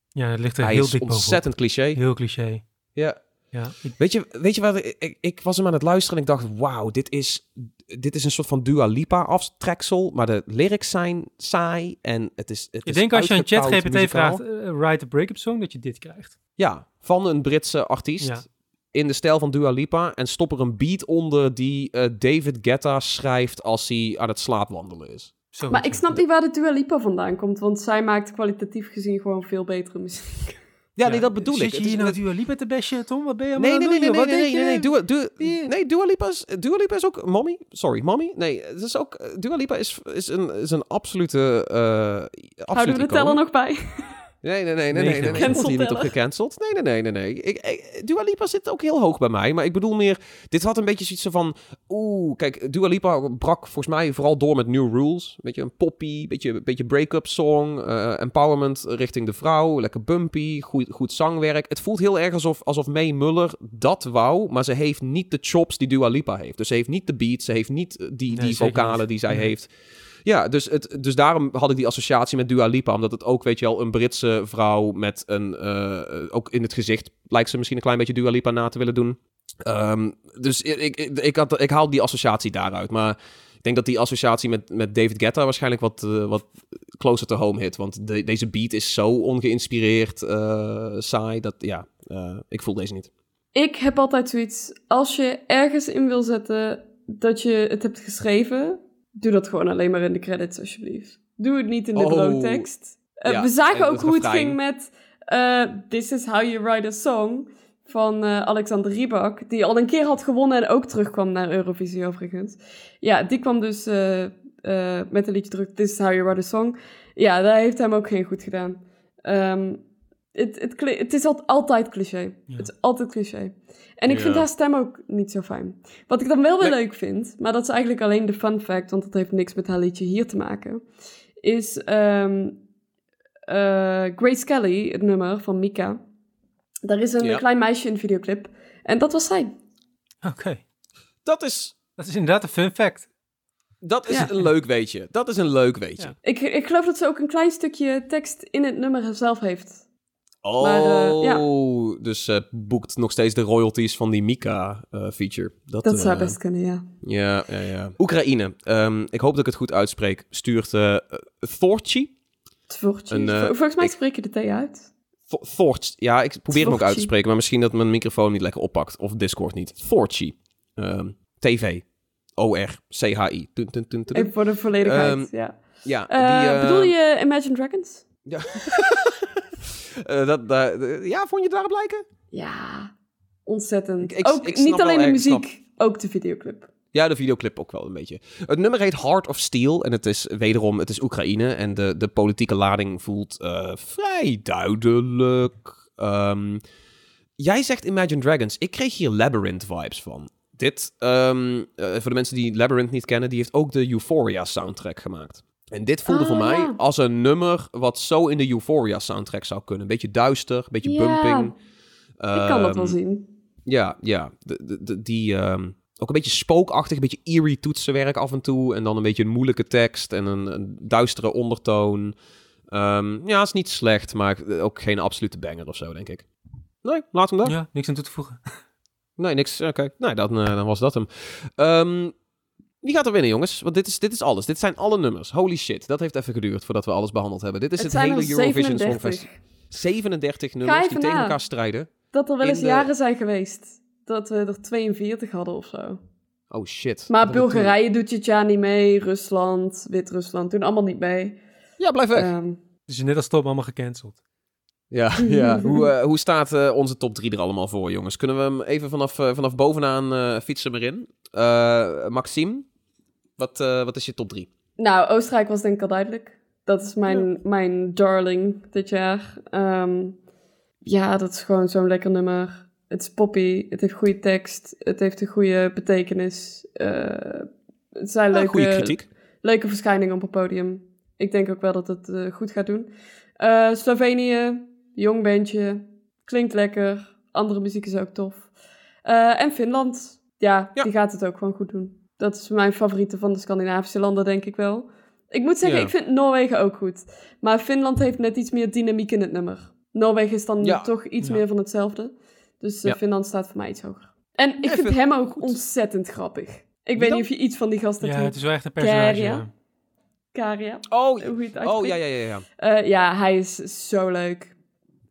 Ja, het ligt er Hij heel dik bovenop. ontzettend cliché. Heel cliché. Ja. Ja, Weet je, weet je wat? Ik, ik, was hem aan het luisteren en ik dacht, wauw, dit is, dit is een soort van Dua Lipa aftreksel. Maar de lyrics zijn saai en het is het ik is denk als je een uitgekoud chat GPT muzikaal. vraagt, eh, write a breakup song, dat je dit krijgt. Ja, van een Britse artiest. Ja. in de stijl van Dua Lipa en stop er een beat onder die eh, David Guetta schrijft als hij aan het slaapwandelen is. Zo Maar ik snap niet waar de Dua Lipa vandaan komt, want zij maakt kwalitatief gezien gewoon veel betere muziek. Ja, nee, dat bedoel ik. Zit je Het is- hier nou het- Dua Lipa te bashen, Tom? Wat ben je allemaal Nee, aan nee, nee, nee, nee, nee, nee, Dua, Dua, nee, Dua Lipa is, Dua Lipa is ook, mommy, sorry, mommy, nee, het is ook, Dua Lipa is, is, een, is een absolute, eh Houden absolute we de teller nog bij? Nee, nee, nee, nee, nee, nee, nee, hier niet op gecanceld. Nee, nee, nee, nee, nee. Ik, ik, Dua Lipa zit ook heel hoog bij mij, maar ik bedoel meer, dit had een beetje zoiets van, oeh, kijk, Dua Lipa brak volgens mij vooral door met New Rules. Weet je, een poppy, beetje, beetje break-up song, eh, empowerment richting de vrouw, lekker bumpy, goed, goed zangwerk. Het voelt heel erg alsof, alsof May Muller dat wou, maar ze heeft niet de chops die Dua Lipa heeft. Dus ze heeft niet de beat, ze heeft niet die, Nee, die zeker vocalen niet. die zij Nee. heeft. Ja, dus, het, dus daarom had ik die associatie met Dua Lipa. Omdat het ook, weet je wel, een Britse vrouw met een... eh, ook in het gezicht lijkt ze misschien een klein beetje Dua Lipa na te willen doen. Ehm, dus ik, ik, ik, ik haal die associatie daaruit. Maar ik denk dat die associatie met, met David Guetta waarschijnlijk wat, eh, wat closer to home hit. Want de- deze beat is zo ongeïnspireerd, eh, saai, dat ja, ik voel deze niet. Ik heb altijd zoiets, als je ergens in wil zetten dat je het hebt geschreven, doe dat gewoon alleen maar in de credits alsjeblieft. Doe het niet in de Oh, broodtekst. Eh, ja, we zagen en ook hoe het ging met eh, This is how you write a song van eh, Alexander Rybak, die al een keer had gewonnen en ook terugkwam naar Eurovisie overigens. Ja, die kwam dus met een liedje terug, This is how you write a song. Ja, dat heeft hem ook geen goed gedaan. Ehm, het, het, het is al- altijd cliché. Ja. Het is altijd cliché. En ik Ja. vind haar stem ook niet zo fijn. Wat ik dan wel weer Nee. leuk vind, maar dat is eigenlijk alleen de fun fact, want dat heeft niks met haar liedje hier te maken, is ehm, eh, Grace Kelly, het nummer van Mika. Daar is een Ja. klein meisje in de videoclip. En dat was zij. Oké, Dat is, dat is inderdaad een fun fact. dat is Ja. een leuk weetje. Dat is een leuk weetje. Ja. Ik, ik geloof dat ze ook een klein stukje tekst in het nummer zelf heeft. Oh, Maar, eh, ja. dus eh boekt nog steeds de royalties van die Mika-feature. dat Dat zou eh, best kunnen, ja. Ja, ja, ja. Oekraïne. Ehm, ik hoop dat ik het goed uitspreek. Stuurt eh Thorchi. Een, eh, Volgens mij spreek je de T uit. Th- Thorch. Ja, ik probeer hem ook uit te spreken, maar misschien dat mijn microfoon niet lekker oppakt. Of Discord niet. Thorchi. Ehm, TV. O-R-C-H-I. Even voor de volledigheid, Ehm, ja. Ja, Eh, die... eh, Bedoel je Imagine Dragons? Ja. Eh, dat, dat- ja, vond je het daarop lijken? Ja, ontzettend. Ik- ik- ook ik niet wel alleen de muziek, ook de videoclip. Ja, de videoclip ook wel een beetje. Het nummer heet Heart of Steel. En het is wederom, het is Oekraïne. En de, de politieke lading voelt eh, vrij duidelijk. Ehm, jij zegt Imagine Dragons. Ik kreeg hier Labyrinth vibes van. Dit, ehm, eh, voor de mensen die Labyrinth niet kennen, die heeft ook de Euphoria soundtrack gemaakt. En dit voelde Ah, voor mij ja. als een nummer wat zo in de Euphoria soundtrack zou kunnen. Een beetje duister, een beetje Ja, bumping. Ik kan dat wel Ehm, zien. ja, ja. De, de, de- die, ehm, ook een beetje spookachtig, een beetje eerie toetsenwerk af en toe. En dan een beetje een moeilijke tekst en een, een duistere ondertoon. Ehm, ja, is niet slecht, maar ook geen absolute banger of zo, denk ik. Nee, laat hem daar. Ja, niks aan toe te voegen. Nee, niks. Oké, nee, dan, eh, dan was dat hem. Ehm, wie gaat er winnen, jongens? Want dit is, dit is alles. Dit zijn alle nummers. Holy shit, dat heeft even geduurd voordat we alles behandeld hebben. Dit is Het het, hele Eurovision 37. Songfestival. 37 nummers die tegen elkaar strijden. Dat er wel in eens de- jaren zijn geweest dat we er 42 hadden of zo. Oh shit. Maar Dat Bulgarije doet dit jaar niet mee, Rusland, Wit-Rusland doen allemaal niet mee. Ja, blijf weg. Ehm, Dus net als Tom allemaal gecanceld. Ja, ja. hoe, eh, hoe staat eh, onze top 3 er allemaal voor, jongens? Kunnen we hem even vanaf, eh, vanaf bovenaan eh, fietsen erin? Eh Maxime, wat, eh, wat is je top 3? nou, Oostenrijk was denk ik al duidelijk. Dat is mijn, mijn darling dit jaar. Ehm, ja, dat is gewoon zo'n lekker nummer. Het is poppy, het heeft goede tekst, het heeft een goede betekenis. Eh, het zijn leuke, goede kritiek. leuke verschijningen op het podium. Ik denk ook wel dat het eh, goed gaat doen. Eh, Slovenië, jong bandje, klinkt lekker. Andere muziek is ook tof. Eh, en Finland, ja, Ja. die gaat het ook gewoon goed doen. Dat is mijn favoriete van de Scandinavische landen, denk ik wel. Ik moet zeggen, Ja. ik vind Noorwegen ook goed. Maar Finland heeft net iets meer dynamiek in het nummer. Noorwegen is dan Ja. toch iets Ja. meer van hetzelfde. Dus eh, Ja. Finland staat voor mij iets hoger. En ik Ja, vind vind- hem ook goed. ontzettend grappig. Ik weet dan? niet of je iets van die gast hebt Ja, het is wel echt een personage. Karia. ja. Karia, Oh, hoe je het oh ja, ja, ja. ja. Eh, ja, hij is zo leuk.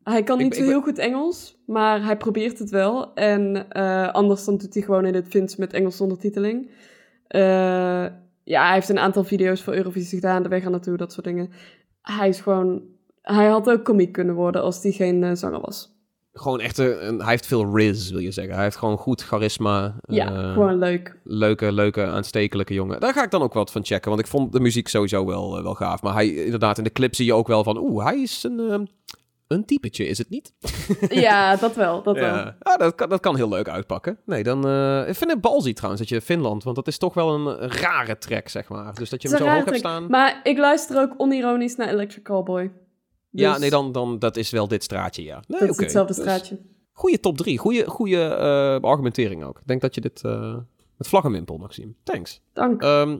Hij kan niet ik zo heel goed Engels, maar hij probeert het wel. En eh, anders dan doet hij gewoon in het Fins met Engels ondertiteling. Eh, ja, hij heeft een aantal video's voor Eurovisie gedaan, de weg er naartoe, dat soort dingen. Hij is gewoon... Hij had ook komiek kunnen worden als hij geen eh, zanger was. Gewoon echt, een, een- hij heeft veel riz, wil je zeggen. Hij heeft gewoon goed charisma. Ja, eh, gewoon leuk. Leuke, leuke, aanstekelijke jongen. Daar ga ik dan ook wat van checken, want ik vond de muziek sowieso wel, wel gaaf. Maar hij, inderdaad, in de clip zie je ook wel van, oeh, hij is een, ehm, een typetje, is het niet? Ja, dat wel, dat wel. Ah, dat, kan, dat kan heel leuk uitpakken. Nee, dan... eh, ik vind het balzie trouwens, dat je Finland... Want dat is toch wel een, rare track, zeg maar. Dus dat je hem zo hoog hebt staan... Maar ik luister ook onironisch naar Electric Cowboy. Ja, Dus nee, dan, dan... Dat is wel dit straatje, ja. Nee, Dat is hetzelfde Dus straatje. Goeie top drie. Goeie, goeie eh, argumentering ook. Ik denk dat je dit... eh met vlag en wimpel, Maxime. Thanks. Dank. Ehm,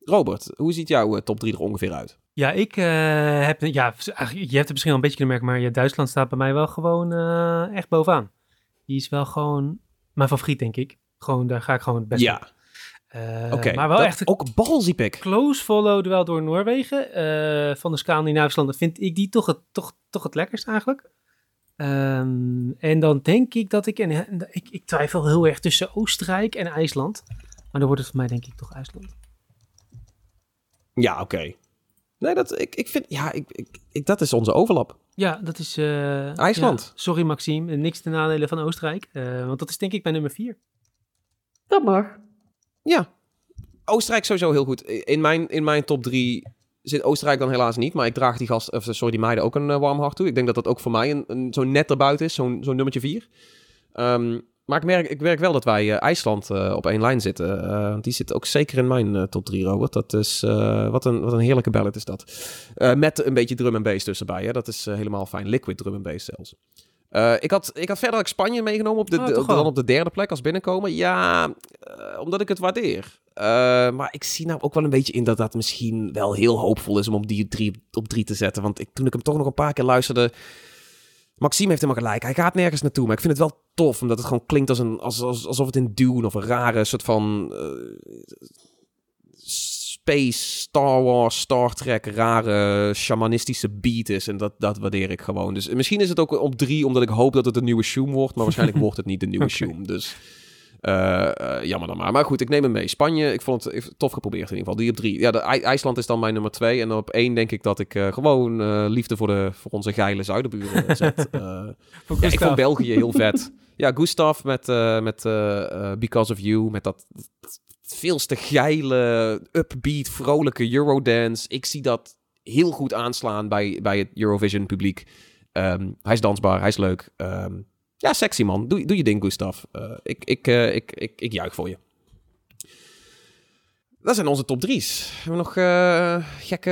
Robert, hoe ziet jouw eh, top drie er ongeveer uit? Ja, ik heb... Ja, je hebt het misschien al een beetje kunnen merken, maar ja, Duitsland staat bij mij wel gewoon eh, echt bovenaan. Die is wel gewoon mijn favoriet, denk ik. Gewoon, daar ga ik gewoon het beste ja, op. Eh, oké. Maar wel echt Ook balzie pick. close follow wel door Noorwegen. Eh, van de Scandinavische landen vind ik die toch het, toch, toch het lekkerst eigenlijk. Ehm, en dan denk ik dat ik, en. Ik twijfel heel erg tussen Oostenrijk en IJsland. Maar dan wordt het voor mij denk ik toch IJsland. Ja, oké. Nee, dat, ik, ik vind... Ja, ik, ik, ik, dat is onze overlap. Ja, dat is... eh, IJsland. ja, sorry Maxime, niks ten nadele van Oostenrijk. Eh, want dat is denk ik mijn nummer vier. Dat mag. Ja. Oostenrijk sowieso heel goed. In mijn, in mijn top drie zit Oostenrijk dan helaas niet. Maar ik draag die gast, of sorry, die meiden ook een eh, warm hart toe. Ik denk dat dat ook voor mij een, een, zo net erbuiten is. Zo'n zo'n nummertje vier. Ehm, maar ik merk, ik merk wel dat wij eh, IJsland eh, op één lijn zitten. Want die zit ook zeker in mijn top drie, Robert. Dat is, wat, een, wat een heerlijke ballad is dat. Met een beetje drum en bass tussenbij. Hè? Dat is helemaal fijn. Liquid drum en bass zelfs. Ik, had, ik had verder ook Spanje meegenomen op de, Oh, dan op de derde plek als binnenkomen. Ja, omdat ik het waardeer. Maar ik zie nou ook wel een beetje in dat dat misschien wel heel hoopvol is om op die drie, op drie te zetten. Want ik, toen ik hem toch nog een paar keer luisterde. Maxime heeft helemaal gelijk. Hij gaat nergens naartoe. Maar ik vind het wel tof. Omdat het gewoon klinkt als een, als, als, alsof het in Dune of een rare soort van. eh, space, Star Wars, Star Trek, rare shamanistische beat is. En dat, dat waardeer ik gewoon. Dus misschien is het ook op drie, omdat ik hoop dat het een nieuwe Shoom wordt. Maar waarschijnlijk wordt het niet de nieuwe. Shoom. Dus jammer dan maar. Maar goed, ik neem hem mee. Spanje, ik vond het tof geprobeerd in ieder geval. Die op drie. Ja, de, IJ- IJsland is dan mijn nummer twee. En op één denk ik dat ik eh, gewoon eh, liefde voor, de, voor onze geile zuiderburen zet. Eh, ja, ik vond België heel vet. Ja, Gustav met, eh, met eh, eh, Because of You. Met dat veel te geile, upbeat, vrolijke Eurodance. Ik zie dat heel goed aanslaan bij, bij het Eurovision publiek. Ehm, hij is dansbaar, hij is leuk. Ehm, ja, sexy man. Doe, doe je ding, Gustav. Eh, ik, ik, eh, ik, ik, ik juich voor je. Dat zijn onze top drie's. Hebben we nog eh, gekke...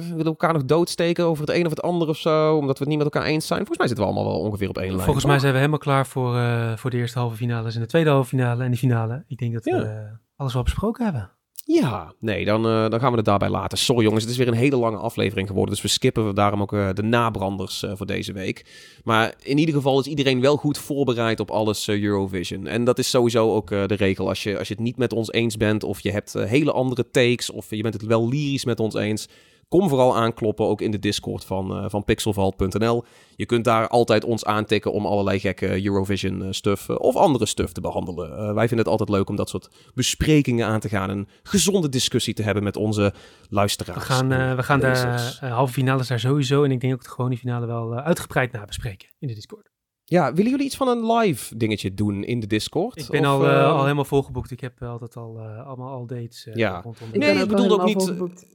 willen we elkaar nog doodsteken over het een of het ander of zo? Omdat we het niet met elkaar eens zijn? Volgens mij zitten we allemaal wel ongeveer op één lijn. Volgens mij zijn we helemaal klaar voor, voor de eerste halve finales en de tweede halve finale en de finale. Ik denk dat we Ja. eh, alles wel besproken hebben. Ja, nee, dan, eh, dan gaan we het daarbij laten. Sorry jongens, het is weer een hele lange aflevering geworden. Dus we skippen daarom ook eh, de nabranders eh, voor deze week. Maar in ieder geval is iedereen wel goed voorbereid op alles Eurovision. En dat is sowieso ook de regel. Als je, als je het niet met ons eens bent, of je hebt hele andere takes, of je bent het wel lyrisch met ons eens. Kom vooral aankloppen, ook in de Discord van, eh, van pixelvault.nl. Je kunt daar altijd ons aantikken om allerlei gekke Eurovision eh, stuff eh, of andere stuff te behandelen. Eh, wij vinden het altijd leuk om dat soort besprekingen aan te gaan. Een gezonde discussie te hebben met onze luisteraars. We gaan, eh, we gaan de halve finales daar sowieso en ik denk ook de gewone finale wel uitgebreid nabespreken in de Discord. Ja, willen jullie iets van een live dingetje doen in de Discord? Ik ben Of, al, al helemaal volgeboekt. Ik heb altijd al eh, allemaal al dates eh, Ja. rondom. Ik Nee, ik wel ook niet- volgeboekt.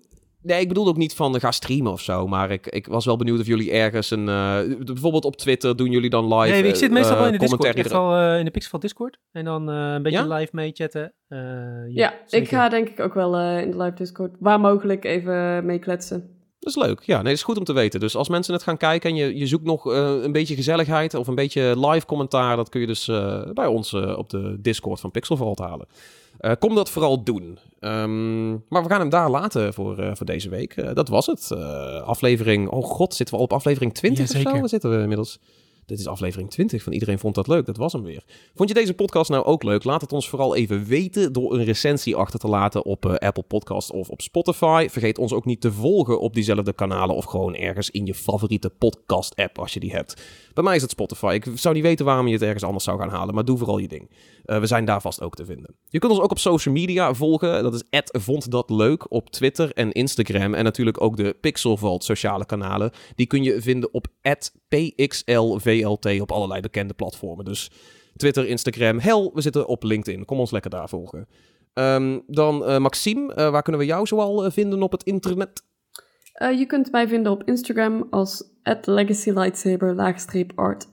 Nee, ik bedoelde ook niet van ga streamen of zo. Maar ik, ik was wel benieuwd of jullie ergens een... eh, bijvoorbeeld op Twitter doen jullie dan live... Nee, ik zit eh, meestal wel in de eh, Discord. wel eh, in de Pixel Discord. En dan eh, een beetje Ja? live mee chatten. Eh, Ja, ik ga denk ik ook wel eh, in de live Discord waar mogelijk even mee kletsen. Dat is leuk. Ja, nee, dat is goed om te weten. Dus als mensen het gaan kijken en je, je zoekt nog eh, een beetje gezelligheid of een beetje live commentaar, dat kun je dus eh, bij ons eh, op de Discord van Pixel Vault halen. Kom dat vooral doen. Ehm, maar we gaan hem daar laten voor, voor deze week. Dat was het. Aflevering, oh god, zitten we al op aflevering 20 of Jazeker. zo? Waar zitten we inmiddels? Dit is aflevering 20 van Iedereen Vond Dat Leuk. Dat was hem weer. Vond je deze podcast nou ook leuk? Laat het ons vooral even weten door een recensie achter te laten op uh, Apple Podcast of op Spotify. Vergeet ons ook niet te volgen op diezelfde kanalen of gewoon ergens in je favoriete podcast app als je die hebt. Bij mij is het Spotify. Ik zou niet weten waarom je het ergens anders zou gaan halen, maar doe vooral je ding. Uh, we zijn daar vast ook te vinden. Je kunt ons ook op social media volgen. Dat is vond dat leuk op Twitter en Instagram. En natuurlijk ook de Pixelvault sociale kanalen. Die kun je vinden op pxlvlt op allerlei bekende platformen. Dus Twitter, Instagram. Hel, we zitten op LinkedIn. Kom ons lekker daar volgen. Um, dan uh, Maxime, uh, waar kunnen we jou zoal vinden op het internet? je kunt mij vinden op Instagram als legacylightsaber-art.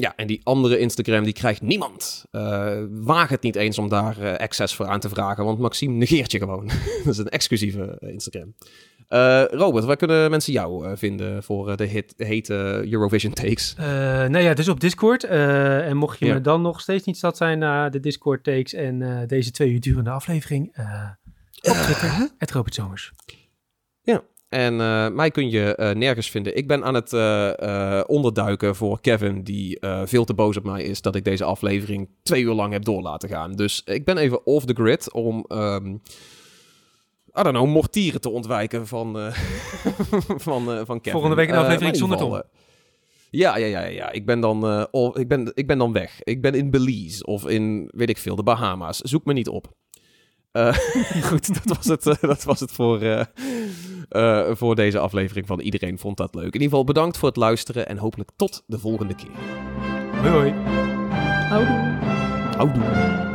Ja, en die andere Instagram, die krijgt niemand. Uh, waag het niet eens om daar uh, access voor aan te vragen, want Maxime negeert je gewoon. dat is een exclusieve uh, Instagram. Robert, waar kunnen mensen jou vinden voor de hit, hete Eurovision takes? nou ja, dus op Discord. en mocht je ja. me dan nog steeds niet zat zijn na de Discord takes en deze twee uur durende aflevering, op Twitter, het Robert Zomers. Ja, en uh, mij kun je uh, nergens vinden. Ik ben aan het uh, onderduiken voor Kevin, die veel te boos op mij is dat ik deze aflevering twee uur lang heb door laten gaan. Dus ik ben even off the grid om, um, I don't know, mortieren te ontwijken van, van, van Kevin. Volgende week een aflevering zonder Tom. Ja, ja, ja, ja. Ik ben, dan, ik, ben, ik ben dan weg. Ik ben in Belize of in, weet ik veel, de Bahama's. Zoek me niet op. goed, dat was het, dat was het voor, uh, voor deze aflevering van Iedereen Vond Dat Leuk. In ieder geval bedankt voor het luisteren en hopelijk tot de volgende keer. Hoi hoi. Houdoe. Houdoe.